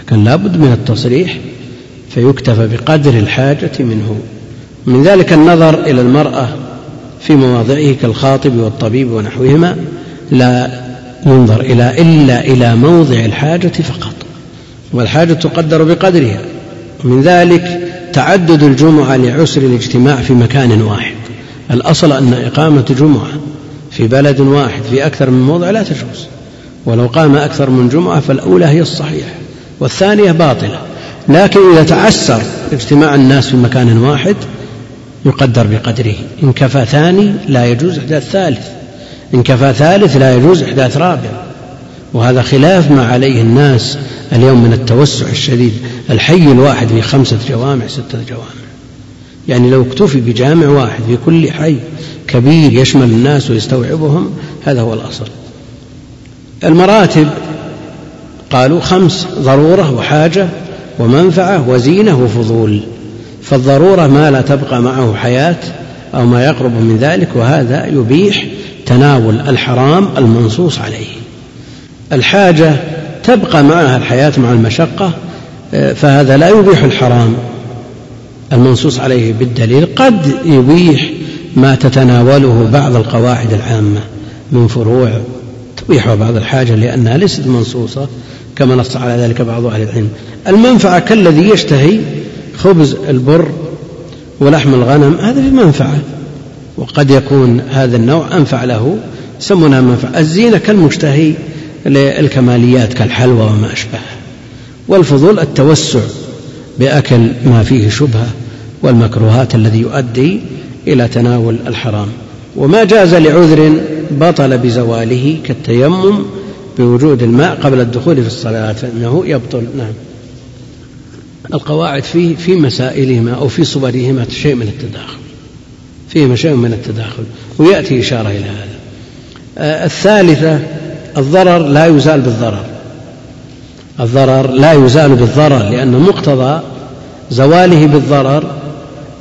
لكن لابد من التصريح فيكتفى بقدر الحاجة منه. من ذلك النظر إلى المرأة في مواضعه كالخاطب والطبيب ونحوهما لا ينظر إلى إلا إلى موضع الحاجة فقط والحاجة تقدر بقدرها. من ذلك تعدد الجمعة لعسر الاجتماع في مكان واحد. الأصل أن إقامة جمعة في بلد واحد في أكثر من موضع لا تجوز. ولو قام أكثر من جمعة فالأولى هي الصحيحة والثانية باطلة. لكن إذا تعسر اجتماع الناس في مكان واحد يقدر بقدره. إن كفى ثاني لا يجوز إحداث ثالث. إن كفى ثالث لا يجوز إحداث رابع. وهذا خلاف ما عليه الناس اليوم من التوسع الشديد. الحي الواحد في خمسة جوامع ستة جوامع. يعني لو اكتفي بجامع واحد في كل حي كبير يشمل الناس ويستوعبهم هذا هو الأصل. المراتب قالوا خمس ضرورة وحاجة ومنفعة وزينة وفضول. فالضرورة ما لا تبقى معه حياة أو ما يقرب من ذلك وهذا يبيح تناول الحرام المنصوص عليه. الحاجة تبقى معها الحياة مع المشقة فهذا لا يبيح الحرام المنصوص عليه بالدليل. قد يبيح ما تتناوله بعض القواعد العامة من فروع تبيح بعض الحاجة لأنها ليست منصوصة كما نص على ذلك بعض أهل العلم. المنفعة كالذي يشتهي خبز البر ولحم الغنم هذا في منفعة. وقد يكون هذا النوع أنفع له يسمونها منفعة. الزينة كالمشتهي للكماليات كالحلوى وما أشبهه. والفضول التوسع بأكل ما فيه شبهة والمكروهات الذي يؤدي إلى تناول الحرام. وما جاز لعذر بطل بزواله كالتيمم بوجود الماء قبل الدخول في الصلاة فإنه يبطل. نعم. القواعد فيه في مسائلهما أو في صورهما شيء من التداخل. فيهما شيء من التداخل. ويأتي إشارة إلى هذا. آه، الثالثة الضرر لا يزال بالضرر. الضرر لا يزال بالضرر لأن مقتضى زواله بالضرر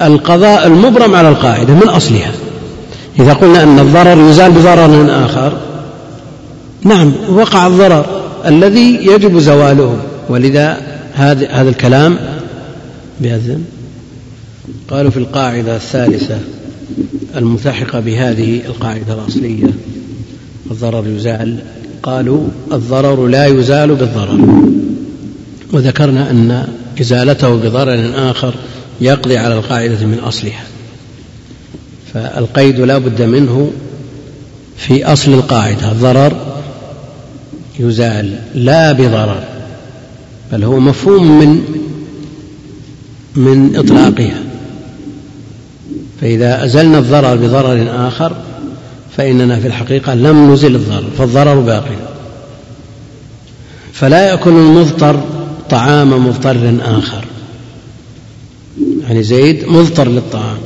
القضاء المبرم على القاعدة من أصلها. إذا قلنا أن الضرر يزال بضرر آخر نعم وقع الضرر الذي يجب زواله. ولذا هذا هذا الكلام بأذن. قالوا في القاعدة الثالثة الملتحقة بهذه القاعدة الأصلية الضرر يزال. قالوا الضرر لا يزال بالضرر. وذكرنا أن إزالته بضرر آخر يقضي على القاعدة من أصلها. فالقيد لا بد منه في أصل القاعدة. الضرر يزال لا بضرر. بل هو مفهوم من من إطلاقها. فإذا أزلنا الضرر بضرر آخر فإننا في الحقيقة لم نزل الضرر فالضرر باقي. فلا يأكل المضطر طعام مضطر آخر. يعني زيد مضطر للطعام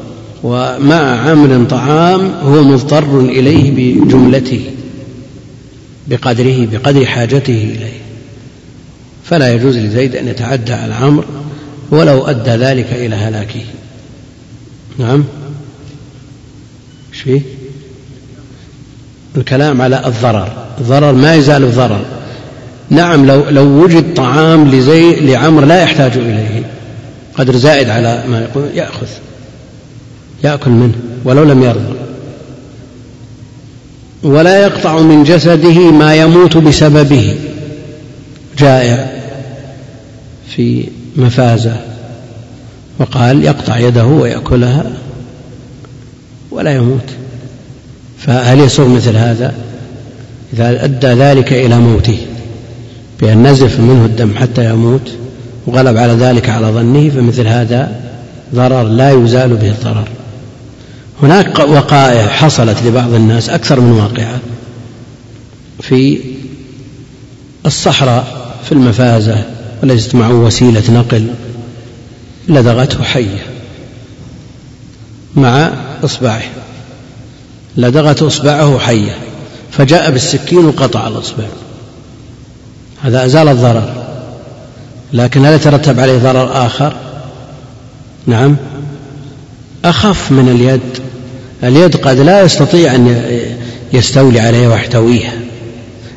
ومع عمل طعام هو مضطر إليه بجملته بقدره بقدر حاجته إليه. فلا يجوز لزيد أن يتعدى على عمرو ولو أدى ذلك إلى هلاكه. نعم. إيش فيه؟ الكلام على الضرر. الضرر ما يزال الضرر. نعم لو لو وجد طعام لزي لعمر لا يحتاج إليه. قدر زائد على ما يقول يأخذ. يأكل منه ولو لم يرضى. ولا يقطع من جسده ما يموت بسببه. جائع في مفازة وقال يقطع يده ويأكلها ولا يموت. فهل يصوم مثل هذا؟ إذا أدى ذلك إلى موته بأن نزف منه الدم حتى يموت وغلب على ذلك على ظنه فمثل هذا ضرر لا يزال به الضرر. هناك وقائع حصلت لبعض الناس أكثر من واقعة في الصحراء. في المفازة وليست معه وسيلة نقل لدغته حية مع إصبعه. لدغت إصبعه حية فجاء بالسكين وقطع الإصبع. هذا أزال الضرر لكن هل يترتب عليه ضرر آخر؟ نعم. أخف من اليد اليد قد لا يستطيع أن يستولي عليها ويحتويها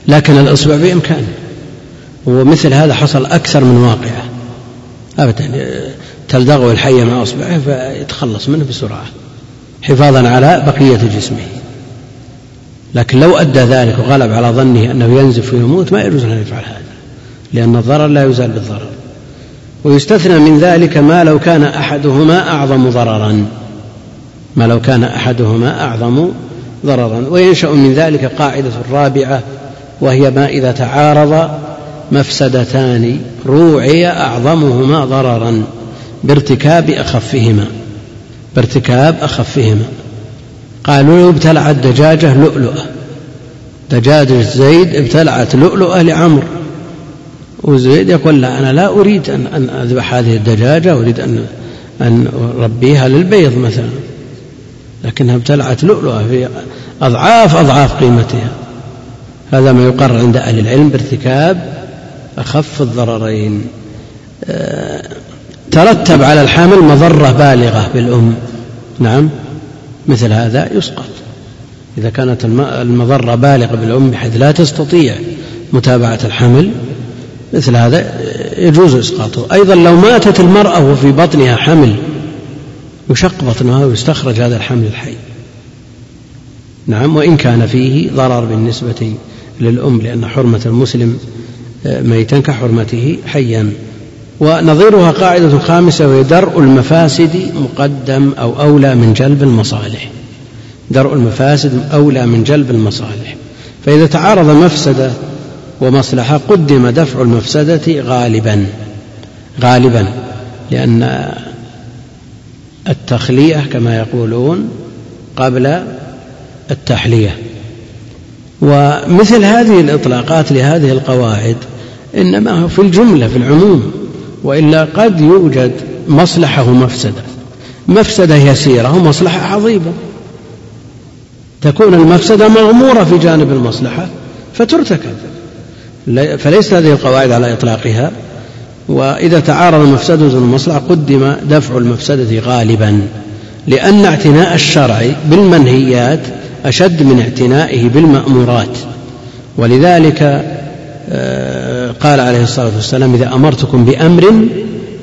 لكن الإصبع بإمكانه. ومثل هذا حصل أكثر من واقعة. أبدا تلدغه الحية مع أصبعه فيتخلص منه بسرعة حفاظا على بقية جسمه. لكن لو أدى ذلك وغلب على ظنه أنه ينزف ويموت ما يجوز أن يفعل هذا لأن الضرر لا يزال بالضرر. ويستثنى من ذلك ما لو كان أحدهما أعظم ضررا. ما لو كان أحدهما أعظم ضررا. وينشأ من ذلك قاعدة رابعة وهي ما إذا تعارض مفسدتان روعي أعظمهما ضررا بارتكاب أخفهما بارتكاب أخفهما. قالوا ابتلعت دجاجة لؤلؤة دجاجة زيد ابتلعت لؤلؤة لعمر وزيد يقول لا أنا لا أريد أن أن أذبح هذه الدجاجة أريد أن أن أربيها للبيض مثلا. لكنها ابتلعت لؤلؤة في أضعاف أضعاف قيمتها. هذا ما يقر عند أهل العلم بارتكاب أخف الضررين. آه، ترتب على الحامل مضرة بالغة بالأم. نعم مثل هذا يسقط. إذا كانت المضرة بالغة بالأم بحيث لا تستطيع متابعة الحمل مثل هذا يجوز إسقاطه. أيضا لو ماتت المرأة وفي بطنها حمل يشق بطنها ويستخرج هذا الحمل الحي. نعم وإن كان فيه ضرر بالنسبة للأم لأن حرمة المسلم ميتا كحرمته حيا. ونظيرها قاعدة خامسة وهي درء المفاسد مقدم أو أولى من جلب المصالح. درء المفاسد أولى من جلب المصالح. فإذا تعارض مفسدة ومصلحة قدم دفع المفسدة غالبا. غالبا لأن التخلية كما يقولون قبل التحلية. ومثل هذه الإطلاقات لهذه القواعد إنما هو في الجملة في العموم وإلا قد يوجد مصلحة ومفسدة. مفسدة يسيرة ومصلحة عظيمة. تكون المفسدة مغمورة في جانب المصلحة فترتكب. فليست هذه القواعد على إطلاقها. وإذا تعارض مفسدة والمصلحة قدم دفع المفسدة غالبا لأن اعتناء الشرع بالمنهيات أشد من اعتنائه بالمأمورات. ولذلك آه، قال عليه الصلاة والسلام إذا أمرتكم بأمر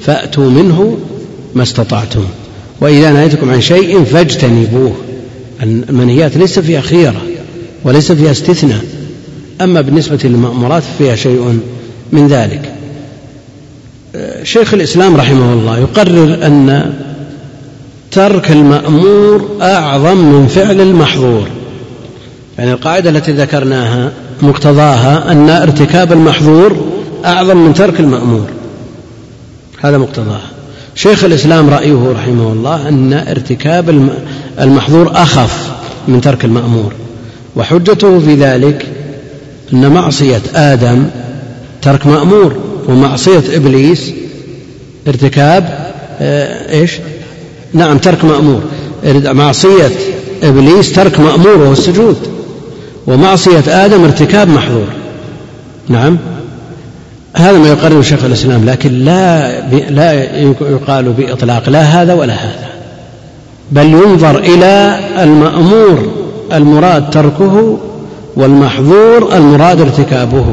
فأتوا منه ما استطعتم. وإذا نهيتكم عن شيء فاجتنبوه. المنهيات ليس فيها خيرة وليس فيها استثناء. أما بالنسبة للمأمورات فيها شيء من ذلك. آه، شيخ الإسلام رحمه الله يقرر أن ترك المأمور أعظم من فعل المحظور. يعني القاعدة التي ذكرناها مقتضاها أن ارتكاب المحظور أعظم من ترك المأمور. هذا مقتضاها. شيخ الإسلام رأيه رحمه الله أن ارتكاب المحظور أخف من ترك المأمور. وحجته في ذلك أن معصية آدم ترك مأمور ومعصية إبليس ارتكاب آه، إيش؟ نعم ترك مأمور. معصية إبليس ترك مأمور وهو السجود. ومعصية آدم ارتكاب محظور. نعم. هذا ما يقرره شيخ الإسلام لكن لا لا يقال بإطلاق لا هذا ولا هذا. بل ينظر إلى المأمور المراد تركه والمحظور المراد ارتكابه.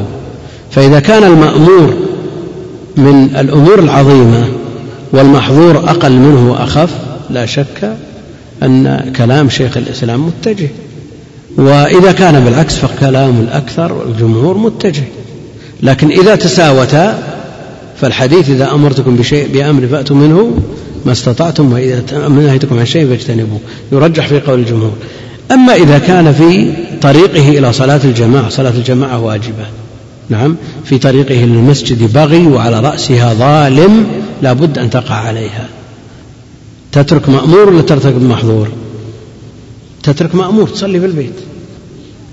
فإذا كان المأمور من الأمور العظيمة والمحظور أقل منه وأخف لا شك أن كلام شيخ الإسلام متجه. وإذا كان بالعكس فكلام الأكثر والجمهور متجه. لكن إذا تساوتا فالحديث إذا أمرتكم بشيء بأمر فأتوا منه ما استطعتم وإذا نهيتكم عن شيء فاجتنبوه. يرجح في قول الجمهور. أما إذا كان في طريقه إلى صلاة الجماعة صلاة الجماعة واجبة. نعم. في طريقه للمسجد بغي وعلى رأسها ظالم لا بد أن تقع عليها. تترك مأمور ولا ترتكب محظور؟ تترك مأمور تصلي في البيت.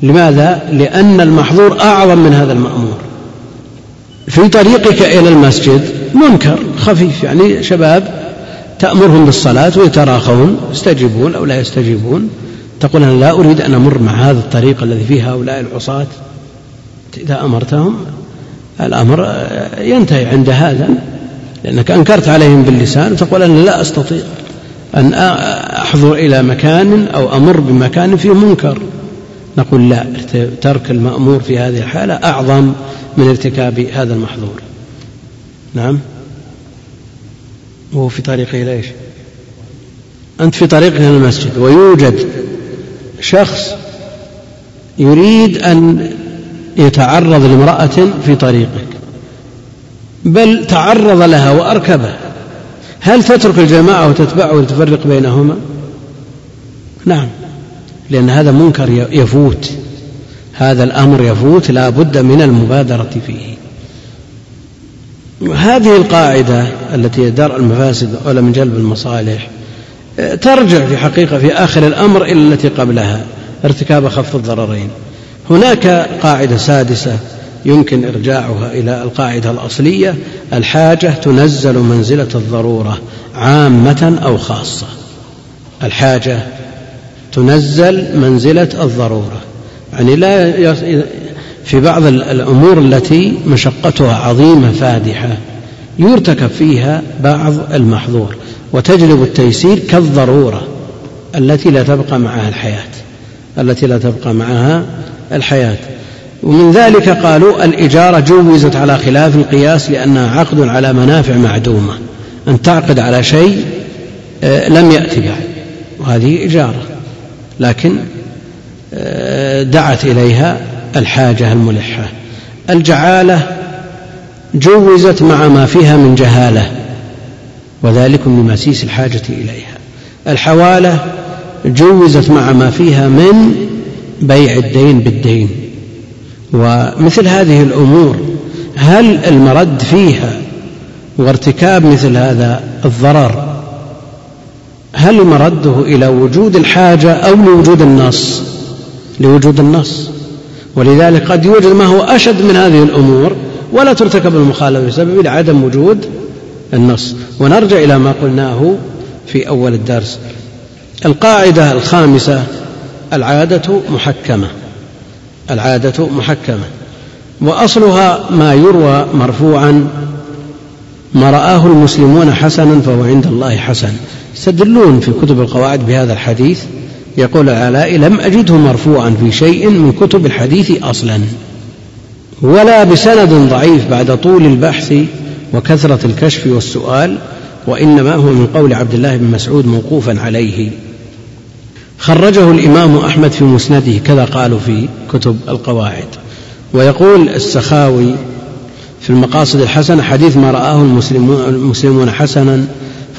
لماذا؟ لأن المحظور أعظم من هذا المأمور. في طريقك إلى المسجد منكر خفيف يعني شباب تأمرهم بالصلاة ويتراخون يستجيبون أو لا يستجيبون. تقول أنا لا أريد أن أمر مع هذا الطريق الذي فيه هؤلاء العصاة. إذا أمرتهم الأمر ينتهي عند هذا لأنك أنكرت عليهم باللسان وتقول أنا لا أستطيع. أن أحضر إلى مكان أو أمر بمكان فيه منكر. نقول لا ترك المأمور في هذه الحالة أعظم من ارتكاب هذا المحظور. نعم. وهو في طريقه إلى إيش؟ أنت في طريقك إلى المسجد ويوجد شخص يريد أن يتعرض لامرأة في طريقك بل تعرض لها وأركبه هل تترك الجماعة وتتبعه وتفرق بينهما؟ نعم لأن هذا منكر يفوت. هذا الأمر يفوت لا بد من المبادرة فيه. هذه القاعدة التي درء المفاسد أولى من جلب المصالح ترجع في حقيقة في آخر الأمر إلى التي قبلها ارتكاب خف الضررين. هناك قاعدة سادسة يمكن إرجاعها إلى القاعدة الأصلية الحاجة تنزل منزلة الضرورة عامة أو خاصة. الحاجة تنزل منزلة الضرورة. يعني لا في بعض الأمور التي مشقتها عظيمة فادحة يرتكب فيها بعض المحظور وتجلب التيسير كالضرورة التي لا تبقى معها الحياة التي لا تبقى معها الحياة. ومن ذلك قالوا الإجارة جوزت على خلاف القياس لأنها عقد على منافع معدومة أن تعقد على شيء آه، لم يأتي بعد وهذه إجارة. لكن آه، دعت إليها الحاجة الملحة. الجعالة جوزت مع ما فيها من جهالة وذلك لمسيس الحاجة إليها. الحوالة جوزت مع ما فيها من بيع الدين بالدين. ومثل هذه الأمور هل المرد فيها وارتكاب مثل هذا الضرر هل مرده إلى وجود الحاجة أو لوجود النص؟ لوجود النص. ولذلك قد يوجد ما هو أشد من هذه الأمور ولا ترتكب المخالفة بسبب عدم وجود النص. ونرجع إلى ما قلناه في أول الدرس. القاعدة الخامسة العادة محكمة. العادة محكمة. وأصلها ما يروى مرفوعا ما رآه المسلمون حسنا فهو عند الله حسن. يستدلون في كتب القواعد بهذا الحديث. يقول العلاء لم أجده مرفوعا في شيء من كتب الحديث أصلا ولا بسند ضعيف بعد طول البحث وكثرة الكشف والسؤال وإنما هو من قول عبد الله بن مسعود موقوفا عليه. خرجه الإمام أحمد في مسنده كذا قالوا في كتب القواعد. ويقول السخاوي في المقاصد الحسنة حديث ما رآه المسلمون حسنا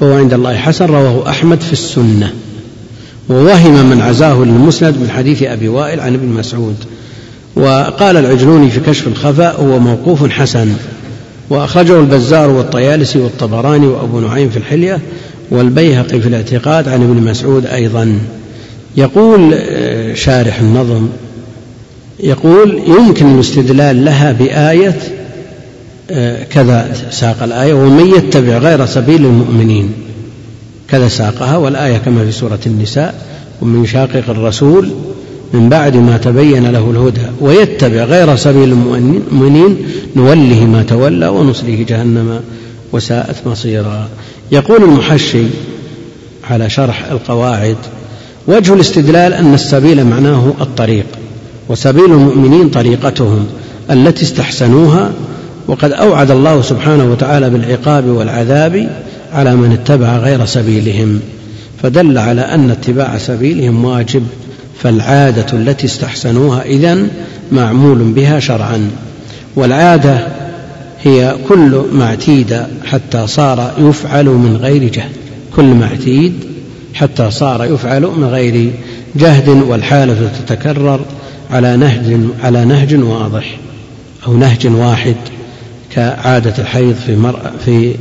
فهو عند الله حسن رواه أحمد في السنة. ووهم من عزاه للمسند من حديث أبي وائل عن ابن مسعود. وقال العجلوني في كشف الخفاء هو موقوف حسن. وأخرجه البزار والطيالسي والطبراني وأبو نعيم في الحلية والبيهقي في الاعتقاد عن ابن مسعود أيضا. يقول آه، شارح النظم يقول يمكن الاستدلال لها بآية آه، كذا ساق الآية ومن يتبع غير سبيل المؤمنين كذا ساقها والآية كما في سورة النساء ومن يشاقق الرسول من بعد ما تبين له الهدى ويتبع غير سبيل المؤمنين نوله ما تولى ونصله جهنم وساءت مصيرا. يقول المحشي على شرح القواعد وجه الاستدلال أن السبيل معناه الطريق وسبيل المؤمنين طريقتهم التي استحسنوها وقد أوعد الله سبحانه وتعالى بالعقاب والعذاب على من اتبع غير سبيلهم فدل على أن اتباع سبيلهم واجب فالعادة التي استحسنوها إذن معمول بها شرعا والعادة هي كل ما اعتيد حتى صار يفعل من غير جهد كل ما اعتيد حتى صار يفعل من غير جهد والحالة تتكرر على نهج على نهج واضح أو نهج واحد كعادة الحيض في مرأة في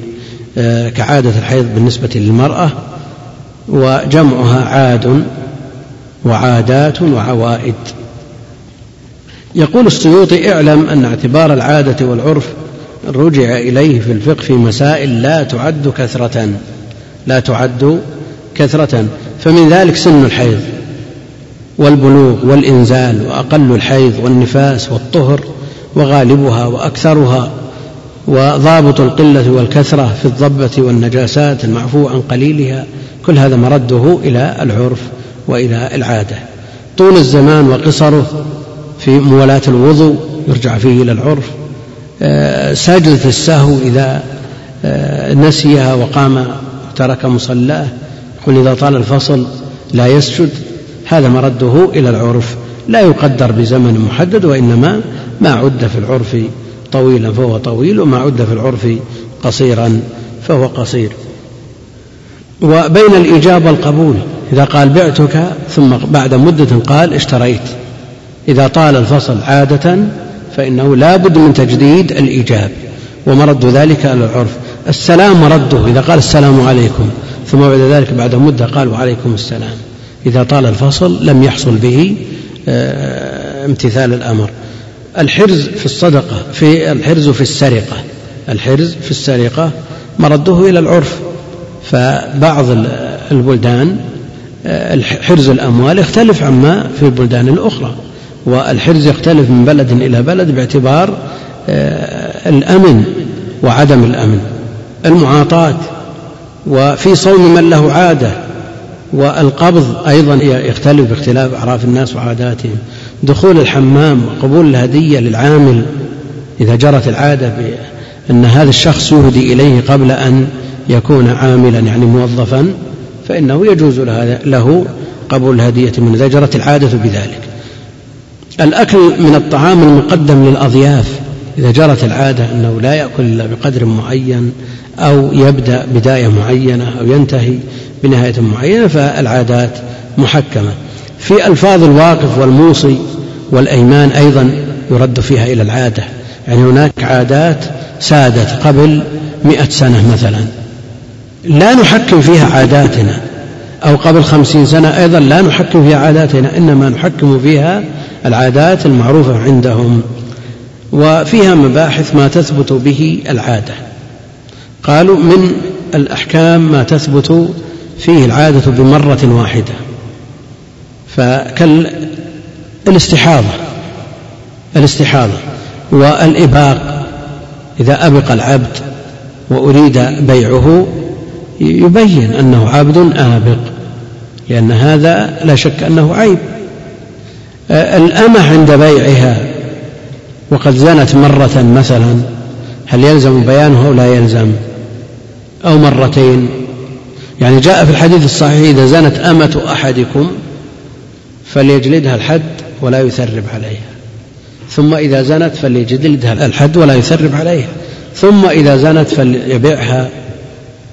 آه، كعادة الحيض بالنسبة للمرأة وجمعها عاد وعادات وعوائد. يقول السيوطي اعلم أن اعتبار العادة والعرف رجع إليه في الفقه في مسائل لا تعد كثرة لا تعد كثرة فمن ذلك سن الحيض والبلوغ والإنزال وأقل الحيض والنفاس والطهر وغالبها وأكثرها وضابط القلة والكثرة في الضبة والنجاسات المعفو عن قليلها كل هذا مرده إلى العرف وإلى العادة. طول الزمان وقصره في موالاة الوضوء يرجع فيه إلى العرف. آه، سجدة السهو إذا آه، نسيها وقام ترك مصلاه يقول إذا طال الفصل لا يسجد هذا مرده إلى العرف. لا يقدر بزمن محدد وإنما ما عد في العرف طويلا فهو طويل وما عد في العرف قصيرا فهو قصير. وبين الإيجاب والقبول إذا قال بعتك ثم بعد مدة قال اشتريت. إذا طال الفصل عادة فإنه لا بد من تجديد الإيجاب ومرد ذلك على العرف. السلام مرده إذا قال السلام عليكم ثم بعد ذلك بعد مدة قال وعليكم السلام. إذا طال الفصل لم يحصل به آه، امتثال الأمر. الحرز في الصدقة في الحرز في السرقة. الحرز في السرقة مرده إلى العرف. فبعض البلدان آه، حرز الأموال يختلف عما في البلدان الأخرى والحرز يختلف من بلد إلى بلد باعتبار آه، الأمن وعدم الأمن. المعاطاة وفي صوم من له عادة والقبض أيضا يختلف باختلاف أعراف الناس وعاداتهم. دخول الحمام وقبول الهدية للعامل إذا جرت العادة بأن هذا الشخص يهدي إليه قبل أن يكون عاملا يعني موظفا فإنه يجوز له قبول الهدية من إذا جرت العادة بذلك. الأكل من الطعام المقدم للأضياف. إذا جرت العادة أنه لا يأكل إلا بقدر معين أو يبدأ بداية معينة أو ينتهي بنهاية معينة فالعادات محكمة. في ألفاظ الواقف والموصي والأيمان أيضا يرد فيها إلى العادة. يعني هناك عادات سادت قبل مئة سنة مثلا. لا نحكم فيها عاداتنا. أو قبل خمسين سنة أيضا لا نحكم فيها عاداتنا إنما نحكم فيها العادات المعروفة عندهم. وفيها مباحث ما تثبت به العادة. قالوا من الأحكام ما تثبت فيه العادة بمرة واحدة. فكالاستحاضة الاستحاضة والإباق إذا أبق العبد وأريد بيعه يبين أنه عبد آبق لأن هذا لا شك أنه عيب. الأمة عند بيعها وقد زنت مرة مثلا هل يلزم بيانها أو لا يلزم؟ أو مرتين؟ يعني جاء في الحديث الصحيح إذا زنت أمة أحدكم فليجلدها الحد ولا يثرب عليها. ثم إذا زنت فليجلدها الحد ولا يثرب عليها. ثم إذا زنت فليبيعها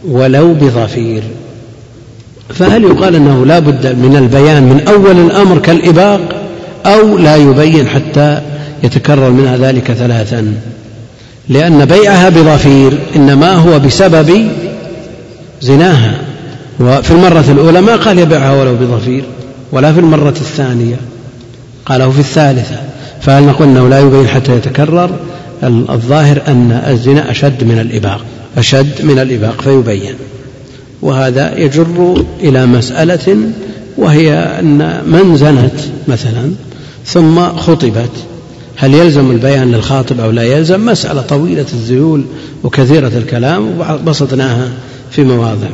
ولو بظفير. فهل يقال أنه لا بد من البيان من أول الأمر كالإباق؟ أو لا يبين حتى يتكرر منها ذلك ثلاثا. لأن بيعها بظفير إنما هو بسبب زناها. وفي المرة الأولى ما قال يبيعها ولو بظفير ولا في المرة الثانية قاله في الثالثة. فهل نقول أنه لا يبين حتى يتكرر؟ الظاهر أن الزنا أشد من الإباق أشد من الإباق فيبين. وهذا يجر إلى مسألة وهي أن من زنت مثلا ثم خطبت. هل يلزم البيان للخاطب أو لا يلزم؟ مسألة طويلة الذيول وكثيرة الكلام وبسطناها في مواضع.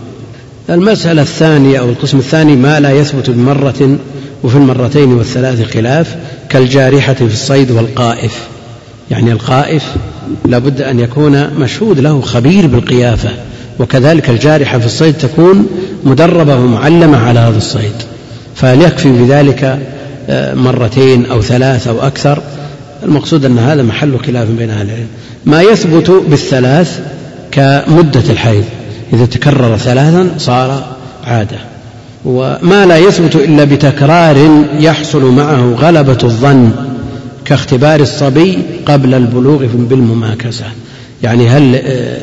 المسألة الثانية أو القسم الثاني ما لا يثبت بمرة وفي المرتين والثلاث خلاف كالجارحة في الصيد والقائف. يعني القائف لابد أن يكون مشهود له خبير بالقيافة. وكذلك الجارحة في الصيد تكون مدربة ومعلمة على هذا الصيد. فهل يكفي بذلك مرتين أو ثلاث أو أكثر المقصود أن هذا محل خلاف بين أهل العلم. ما يثبت بالثلاث كمدة الحيض إذا تكرر ثلاثا صار عادة. وما لا يثبت إلا بتكرار يحصل معه غلبة الظن كاختبار الصبي قبل البلوغ بالمماكسة. يعني هل آه،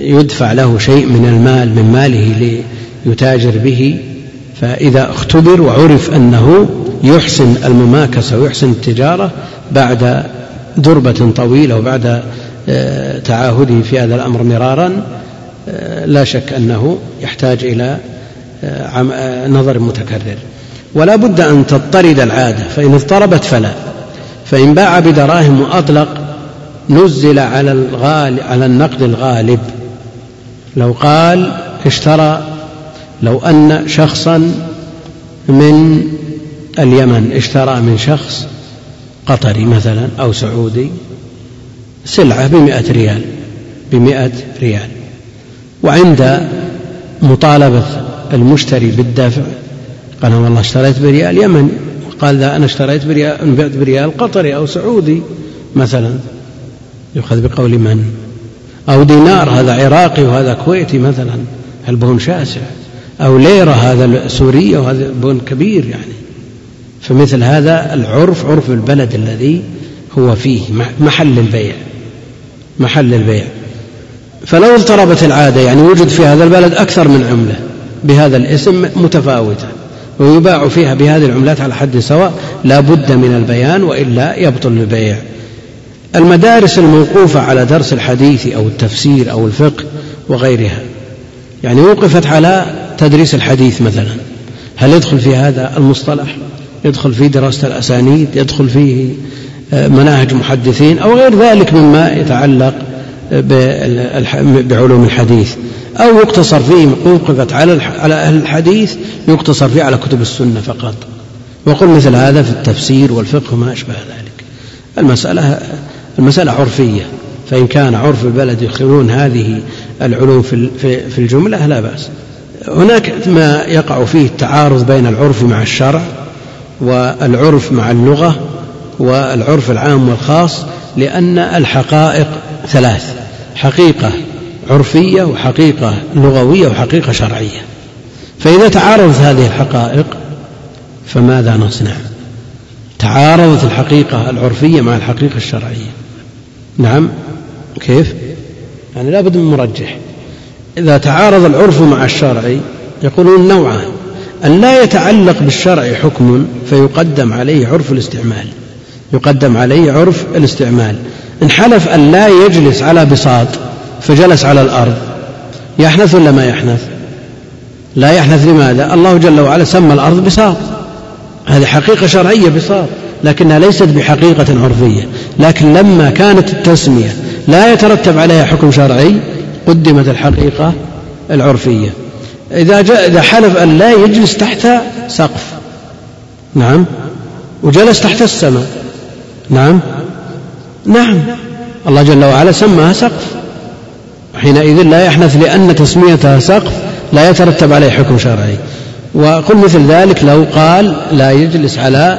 يدفع له شيء من المال من ماله ليتاجر به؟ فإذا اختبر وعرف أنه يحسن المماكسة ويحسن التجارة بعد دربة طويلة وبعد آه، تعاهده في هذا الأمر مرارا آه، لا شك أنه يحتاج إلى آه، نظر متكرر. ولا بد أن تضطرد العادة فإن اضطربت فلا. فإن باع بدراهم وأطلق نزل على الغالب على النقد الغالب. لو قال اشترى لو أن شخصا من اليمن اشترى من شخص قطري مثلا أو سعودي سلعة بمئة ريال بمئة ريال. وعند مطالبة المشتري بالدفع قال والله اشتريت بريال يمني قال لا أنا اشتريت بريال بريال قطري أو سعودي مثلا. يؤخذ بقول من؟ أو دينار هذا عراقي وهذا كويتي مثلا. البون شاسع؟ أو ليرة هذا سورية وهذا بون كبير يعني. فمثل هذا العرف عرف البلد الذي هو فيه محل البيع محل البيع. فلو اضطربت العادة يعني وجد في هذا البلد أكثر من عملة بهذا الاسم متفاوتة ويباع فيها بهذه العملات على حد سواء لا بد من البيان وإلا يبطل البيع. المدارس الموقوفة على درس الحديث أو التفسير أو الفقه وغيرها يعني وقفت على تدريس الحديث مثلا. هل يدخل في هذا المصطلح؟ يدخل في دراسة الأسانيد؟ يدخل فيه آه، مناهج محدثين؟ أو غير ذلك مما يتعلق بعلوم الحديث؟ أو يقتصر فيه وقفت على على أهل الحديث يقتصر فيه على كتب السنة فقط. وقل مثل هذا في التفسير والفقه وما أشبه ذلك. المسألة المسألة عرفية. فإن كان عرف البلد يدخلون هذه العلوم في الجملة لا بأس. هناك ما يقع فيه التعارض بين العرف مع الشرع والعرف مع اللغة والعرف العام والخاص لأن الحقائق ثلاث حقيقة عرفية وحقيقة لغوية وحقيقة شرعية. فإذا تعارضت هذه الحقائق فماذا نصنع؟ تعارضت الحقيقة العرفية مع الحقيقة الشرعية. نعم كيف؟ يعني لابد من مرجح. إذا تعارض العرف مع الشرع يقولون نوعان أن لا يتعلق بالشرع حكم فيقدم عليه عرف الاستعمال يقدم عليه عرف الاستعمال. إن حلف أن لا يجلس على بساط فجلس على الأرض. يحنث ولا ما يحنث؟ لا يحنث لماذا؟ الله جل وعلا سمى الأرض بساط. هذه حقيقة شرعية بساط لكنها ليست بحقيقة عرفية. لكن لما كانت التسمية لا يترتب عليها حكم شرعي قدمت الحقيقة العرفية. إذا جاء إذا حلف أن لا يجلس تحت سقف. نعم. وجلس تحت السماء. نعم. نعم. الله جل وعلا سماها سقف. حينئذ لا يحنث لأن تسميتها سقف لا يترتب عليه حكم شرعي. وقل مثل ذلك لو قال لا يجلس على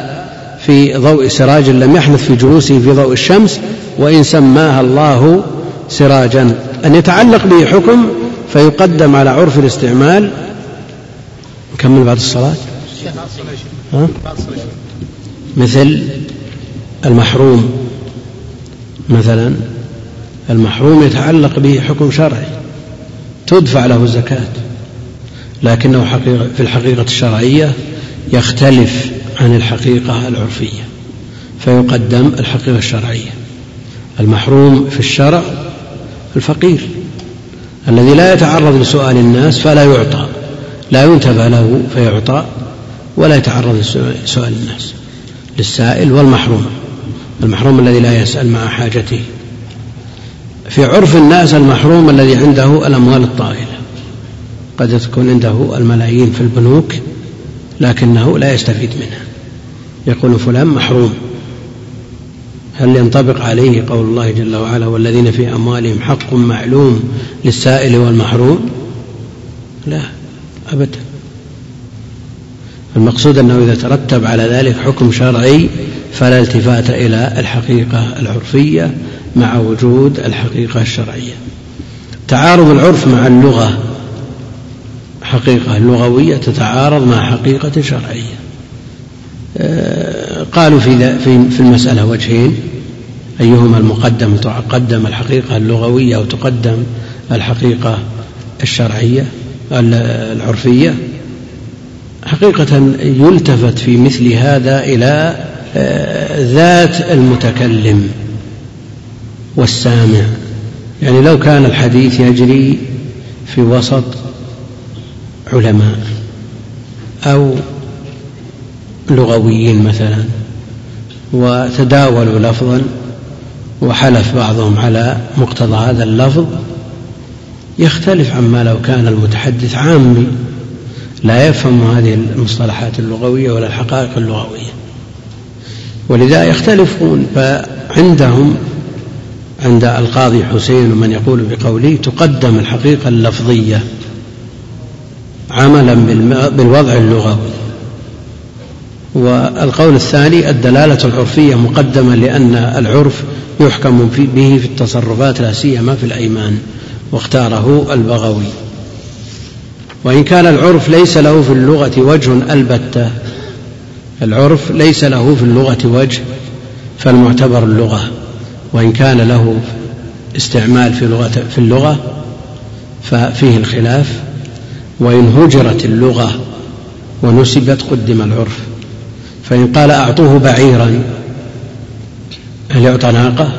في ضوء سراج لم يحنث في جلوسه في ضوء الشمس وإن سماها الله سراجا. أن يتعلق به حكم فيقدم على عرف الاستعمال. نكمل بعد الصلاة. ها؟ مثل المحروم. مثلا المحروم يتعلق به حكم شرعي. تدفع له الزكاة. لكنه حقيقة في الحقيقة الشرعية يختلف عن الحقيقة العرفية. فيقدم الحقيقة الشرعية. المحروم في الشرع الفقير الذي لا يتعرض لسؤال الناس فلا يعطى لا ينتبه له فيعطى ولا يتعرض لسؤال الناس للسائل والمحروم المحروم الذي لا يسأل مع حاجته. في عرف الناس المحروم الذي عنده الأموال الطائلة قد تكون عنده الملايين في البنوك لكنه لا يستفيد منها. يقول فلان محروم. هل ينطبق عليه قول الله جل وعلا والذين في أموالهم حق معلوم للسائل والمحروم؟ لا أبدا. المقصود أنه إذا ترتب على ذلك حكم شرعي فلا التفات إلى الحقيقة العرفية مع وجود الحقيقة الشرعية. تعارض العرف مع اللغة حقيقة لغوية تتعارض مع حقيقة شرعية. قالوا في في المسألة وجهين. أيهما المقدم؟ تقدم الحقيقة اللغوية أو تقدم الحقيقة الشرعية العرفية؟ حقيقة يلتفت في مثل هذا إلى آه، ذات المتكلم والسامع. يعني لو كان الحديث يجري في وسط علماء أو لغويين مثلا وتداولوا لفظا وحلف بعضهم على مقتضى هذا اللفظ يختلف عما لو كان المتحدث عامي لا يفهم هذه المصطلحات اللغوية ولا الحقائق اللغوية. ولذا يختلفون فعندهم عند القاضي حسين ومن يقول بقوله تقدم الحقيقة اللفظية عملا بالوضع اللغوي. والقول الثاني الدلالة العرفية مقدمة لأن العرف يحكم به في التصرفات لا سيما في الأيمان واختاره البغوي. وإن كان العرف ليس له في اللغة وجه البتة العرف ليس له في اللغة وجه فالمعتبر اللغة. وإن كان له استعمال في لغة في اللغة ففيه الخلاف. وإن هجرت اللغة ونسبت قدم العرف. فإن قال أعطوه بعيرا. هل يعطى ناقة؟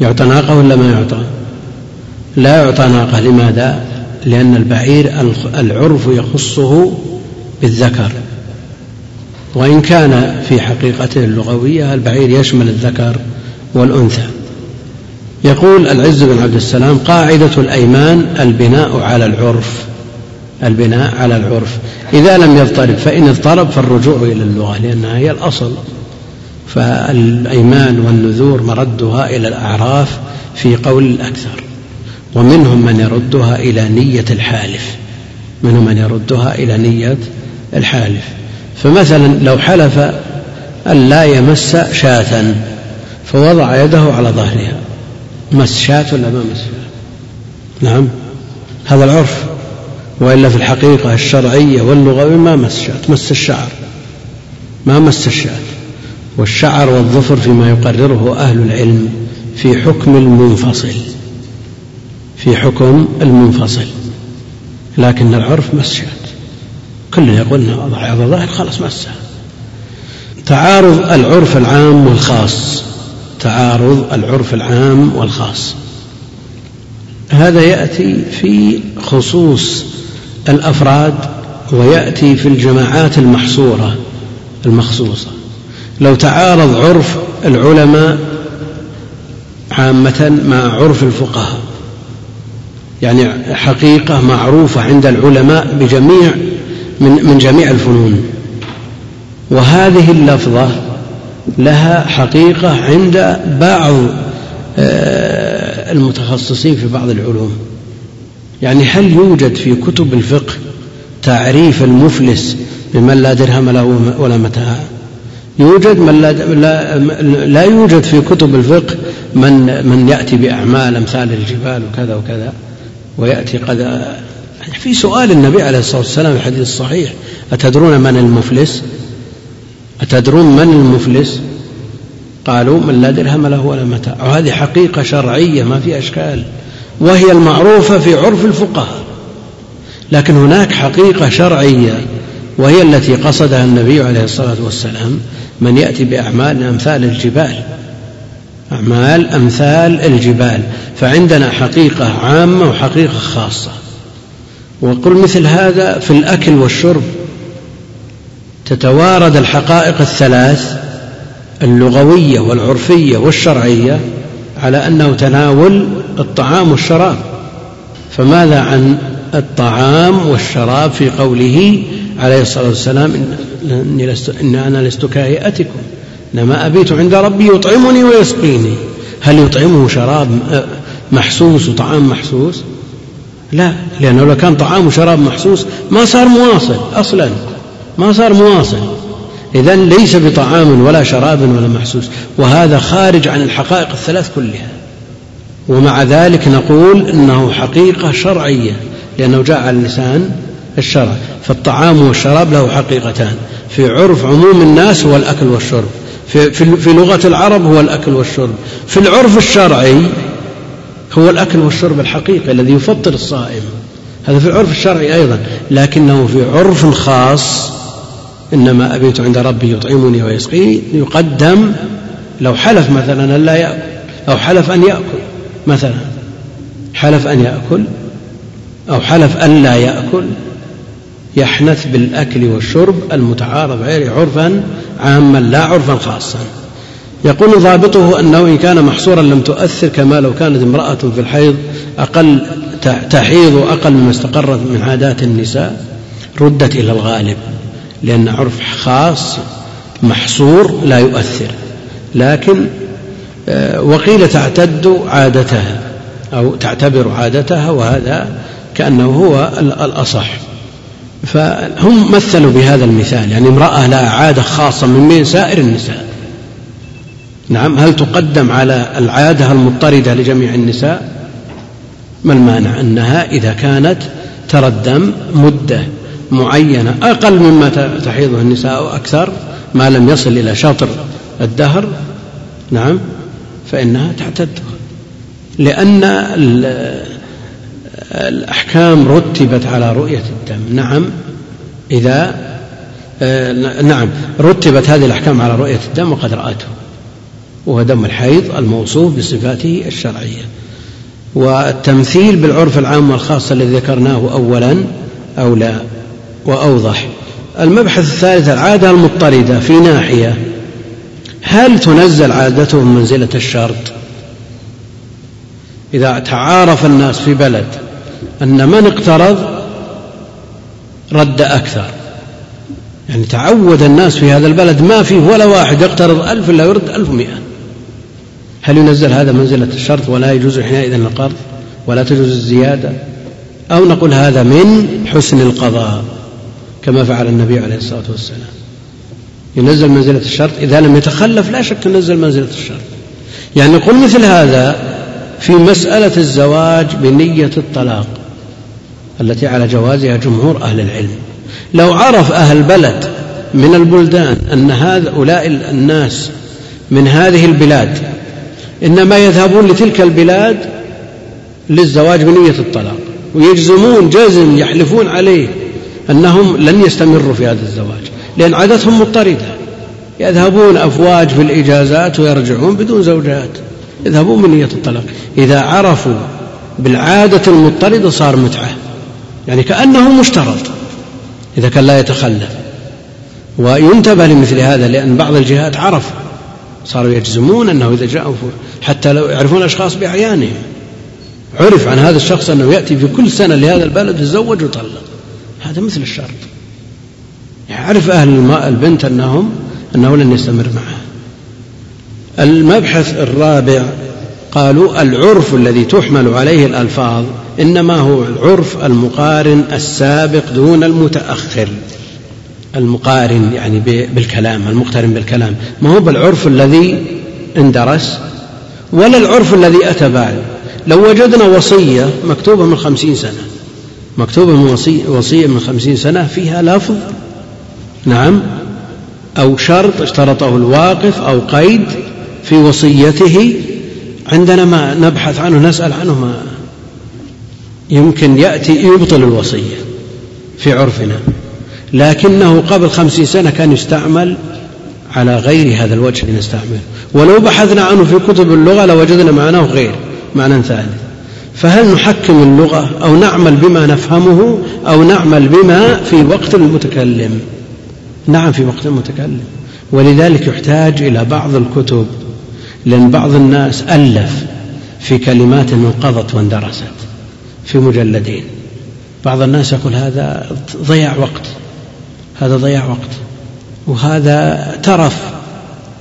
يعطى ناقة ولا ما يعطى؟ لا يعطى ناقة. لماذا؟ لأن البعير العرف يخصه بالذكر. وإن كان في حقيقته اللغوية البعير يشمل الذكر والأنثى. يقول العز بن عبد السلام قاعدة الأيمان البناء على العرف. البناء على العرف. إذا لم يضطرب فإن اضطرب فالرجوع إلى اللغة لأنها هي الأصل. فالأيمان والنذور مردها إلى الأعراف في قول الأكثر. ومنهم من يردها إلى نية الحالف. منهم من يردها إلى نية الحالف. فمثلا لو حلف أن لا يمس شاة فوضع يده على ظهرها. مس شاة ولا ما مس نعم. هذا العرف. وإلا في الحقيقة الشرعية واللغوية ما مس شاة مس الشعر. ما مس الشاة والشعر والظفر فيما يقرره أهل العلم في حكم المنفصل. في حكم المنفصل. لكن العرف مس شاة كل يقول وضع على ظهر خلاص مسها تعارض العرف العام والخاص. تعارض العرف العام والخاص. هذا يأتي في خصوص الأفراد ويأتي في الجماعات المحصورة المخصوصة. لو تعارض عرف العلماء عامة مع عرف الفقهاء يعني حقيقة معروفة عند العلماء بجميع من من جميع الفنون. وهذه اللفظة لها حقيقة عند بعض آه، المتخصصين في بعض العلوم. يعني هل يوجد في كتب الفقه تعريف المفلس بمن لا درهم له ولا متاع؟ يوجد من لا, لا, لا يوجد في كتب الفقه من من يأتي بأعمال أمثال الجبال وكذا وكذا ويأتي قد في سؤال النبي عليه الصلاة والسلام في الحديث الصحيح أتدرون من المفلس؟ أتدرون من المفلس؟ قالوا من لا درهم له ولا متاع. وهذه حقيقة شرعية ما في أشكال. وهي المعروفة في عرف الفقهاء. لكن هناك حقيقة شرعية وهي التي قصدها النبي عليه الصلاة والسلام من يأتي بأعمال أمثال الجبال أعمال أمثال الجبال. فعندنا حقيقة عامة وحقيقة خاصة. وقل مثل هذا في الأكل والشرب. تتوارد الحقائق الثلاث اللغوية والعرفية والشرعية على أنه تناول الطعام والشراب. فماذا عن الطعام والشراب في قوله عليه الصلاة والسلام إني لست إن أنا لست كهيئتكم إنما أبيت عند ربي يطعمني ويسقيني. هل يطعمه شراب محسوس وطعام محسوس؟ لا لأنه لو كان طعام وشراب محسوس ما صار مواصل أصلا ما صار مواصل. إذا ليس بطعام ولا شراب ولا محسوس وهذا خارج عن الحقائق الثلاث كلها. ومع ذلك نقول إنه حقيقة شرعية لأنه جاء على لسان الشرع فالطعام والشراب له حقيقتان في عرف عموم الناس هو الأكل والشرب في, في, في لغة العرب هو الأكل والشرب في العرف الشرعي هو الأكل والشرب الحقيقي الذي يفطر الصائم هذا في العرف الشرعي أيضا لكنه في عرف خاص إنما أبيت عند ربي يطعمني ويسقيني يقدم لو حلف مثلا أن لا يأكل أو حلف أن يأكل. مثلا حلف أن يأكل أو حلف أن لا يأكل يحنث بالأكل والشرب المتعارف عليه عرفا عاما لا عرفا خاصا. يقول ضابطه أنه إن كان محصورا لم تؤثر كما لو كانت امرأة في الحيض أقل تحيض أقل مما استقرت من عادات النساء ردت إلى الغالب لأن عرف خاص محصور لا يؤثر لكن وقيل تعتد عادتها أو تعتبر عادتها وهذا كأنه هو الأصح. فهم مثلوا بهذا المثال يعني امرأة لها عادة خاصة من بين سائر النساء. نعم هل تقدم على العادة المضطردة لجميع النساء؟ ما المانع أنها إذا كانت ترى الدم مدة معينة أقل مما تحيضه النساء أو أكثر ما لم يصل إلى شطر الدهر. نعم. فإنها تعتده لأن الأحكام رتبت على رؤية الدم. نعم. إذا آه، نعم. رتبت هذه الأحكام على رؤية الدم وقد رأته. وهو دم الحيض الموصوف بصفاته الشرعية. والتمثيل بالعرف العام والخاص الذي ذكرناه أولا أولى وأوضح. المبحث الثالث العادة المضطردة في ناحية هل تنزل عادته من منزلة الشرط؟ إذا تعارف الناس في بلد أن من اقترض رد أكثر. يعني تعود الناس في هذا البلد ما فيه ولا واحد يقترض ألف إلا يرد ألف ومئة هل ينزل هذا منزلة الشرط ولا يجوز حينئذ القرض ولا تجوز الزيادة؟ أو نقول هذا من حسن القضاء كما فعل النبي عليه الصلاة والسلام. ينزل منزلة الشرط. إذا لم يتخلف لا شك ينزل منزلة الشرط. يعني نقول مثل هذا في مسألة الزواج بنية الطلاق التي على جوازها جمهور أهل العلم. لو عرف أهل بلد من البلدان أن هؤلاء الناس من هذه البلاد إنما يذهبون لتلك البلاد للزواج بنية الطلاق ويجزمون جزم يحلفون عليه أنهم لن يستمروا في هذا الزواج. لأن عادتهم مضطردة. يذهبون أفواج في الإجازات ويرجعون بدون زوجات. يذهبون بنية الطلاق. إذا عرفوا بالعادة المضطردة صار متعة. يعني كأنه مشترط. إذا كان لا يتخلف. وينتبه لمثل هذا لأن بعض الجهات عرف. صاروا يجزمون أنه إذا جاءوا حتى لو يعرفون أشخاص بأعيانهم. عرف عن هذا الشخص أنه يأتي في كل سنة لهذا البلد يتزوج ويطلق. هذا مثل الشرط. يعرف أهل البنت أنهم أنه لن يستمر معها المبحث الرابع قالوا العرف الذي تحمل عليه الألفاظ إنما هو العرف المقارن السابق دون المتأخر. المقارن يعني بالكلام المقترن بالكلام. ما هو بالعرف الذي اندرس؟ ولا العرف الذي أتى بعد. لو وجدنا وصية مكتوبة من خمسين سنة. مكتوبة من وصية من خمسين سنة فيها لفظ. نعم. أو شرط اشترطه الواقف أو قيد في وصيته. عندنا ما نبحث عنه نسأل عنه ما يمكن يأتي يبطل الوصية في عرفنا. لكنه قبل خمسين سنة كان يستعمل على غير هذا الوجه اللي نستعمله ولو بحثنا عنه في كتب اللغة لوجدنا معناه غير معنى ثالث فهل نحكم اللغة أو نعمل بما نفهمه أو نعمل بما في وقت المتكلم؟ نعم في وقت المتكلم ولذلك يحتاج إلى بعض الكتب لأن بعض الناس ألف في كلمات انقضت واندرست في مجلدين. بعض الناس يقول هذا ضياع وقت هذا ضياع وقت وهذا ترف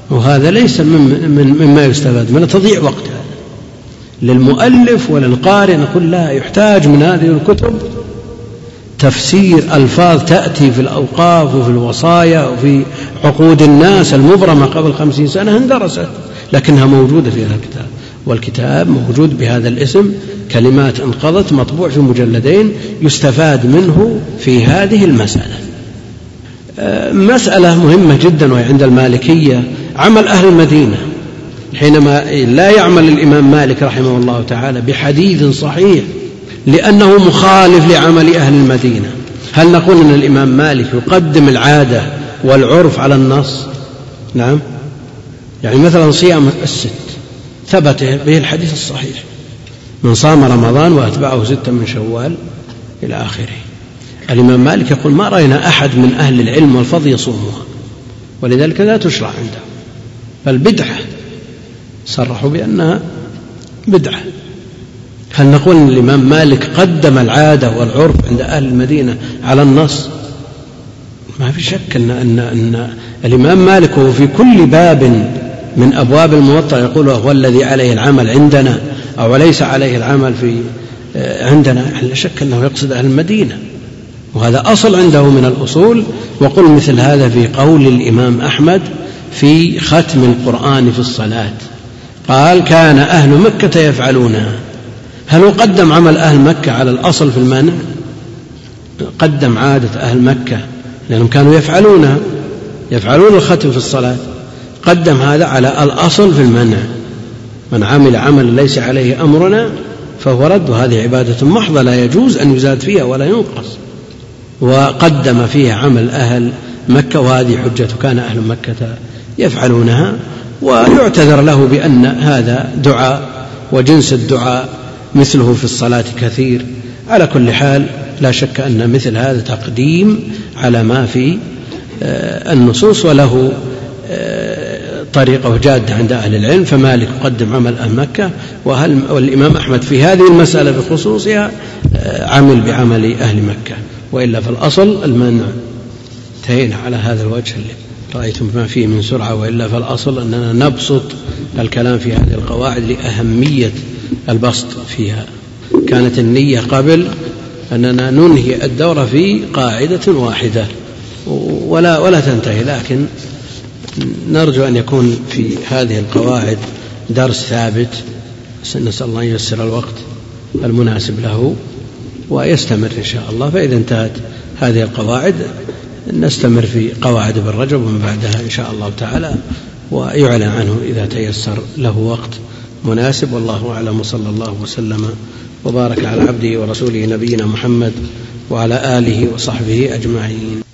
وهذا ليس من من مما يستفاد منه تضييع وقت هذا. للمؤلف وللقارئ نقول لا يحتاج من هذه الكتب تفسير ألفاظ تأتي في الأوقاف وفي الوصايا وفي عقود الناس المبرمة قبل خمسين سنة اندرست لكنها موجودة في هذا الكتاب. والكتاب موجود بهذا الاسم كلمات انقضت مطبوع في مجلدين يستفاد منه في هذه المسألة. آه، مسألة مهمة جدا وهي عند المالكية عمل أهل المدينة. حينما لا يعمل الإمام مالك رحمه الله تعالى بحديث صحيح لأنه مخالف لعمل أهل المدينة. هل نقول أن الإمام مالك يقدم العادة والعرف على النص؟ نعم. يعني مثلا صيام الست. ثبت به الحديث الصحيح. من صام رمضان وأتبعه ستا من شوال إلى آخره. الإمام مالك يقول ما رأينا أحد من أهل العلم والفضل يصومها. ولذلك لا تشرع عنده. بل بدعة. صرحوا بأنها بدعة. هل نقول أن الإمام مالك قدم العادة والعرف عند أهل المدينة على النص؟ ما في شك أن, أن, أن الإمام مالك وهو في كل باب من أبواب الموطأ يقول هو الذي عليه العمل عندنا أو ليس عليه العمل في آه، عندنا. لا شك أنه يقصد أهل المدينة؟ وهذا أصل عنده من الأصول. وقل مثل هذا في قول الإمام أحمد في ختم القرآن في الصلاة. قال كان أهل مكة يفعلونها هل هو قدم عمل أهل مكة على الأصل في المانع؟ قدم عادة أهل مكة لأنهم كانوا يفعلونها يفعلون الختم في الصلاة. قدم هذا على الأصل في المنع من عمل عملا ليس عليه أمرنا فهو رد وهذه عبادة محضة لا يجوز أن يزاد فيها ولا ينقص. وقدم فيها عمل أهل مكة وهذه حجة كان أهل مكة يفعلونها ويعتذر له بأن هذا دعاء وجنس الدعاء مثله في الصلاة كثير. على كل حال لا شك أن مثل هذا تقديم على ما في آه، النصوص وله آه، طريقة جادة عند أهل العلم. فمالك يقدم عمل أهل مكة وهل والإمام أحمد في هذه المسألة بخصوصها آه، عمل بعمل أهل مكة. وإلا في الأصل المنع. انتهينا على هذا الوجه اللي رأيتم ما فيه من سرعة. وإلا فالأصل أننا نبسط الكلام في هذه القواعد لأهمية البسط فيها. كانت النية قبل أننا ننهي الدورة في قاعدة واحدة. ولا ولا تنتهي لكن نرجو أن يكون في هذه القواعد درس ثابت. نسأل الله أن ييسر الوقت المناسب له ويستمر إن شاء الله. فإذا انتهت هذه القواعد نستمر في قواعد ابن رجب ومن بعدها إن شاء الله تعالى ويعلن عنه إذا تيسر له وقت. مناسب والله أعلم وصلى الله وسلم وبارك على عبده ورسوله نبينا محمد وعلى آله وصحبه أجمعين.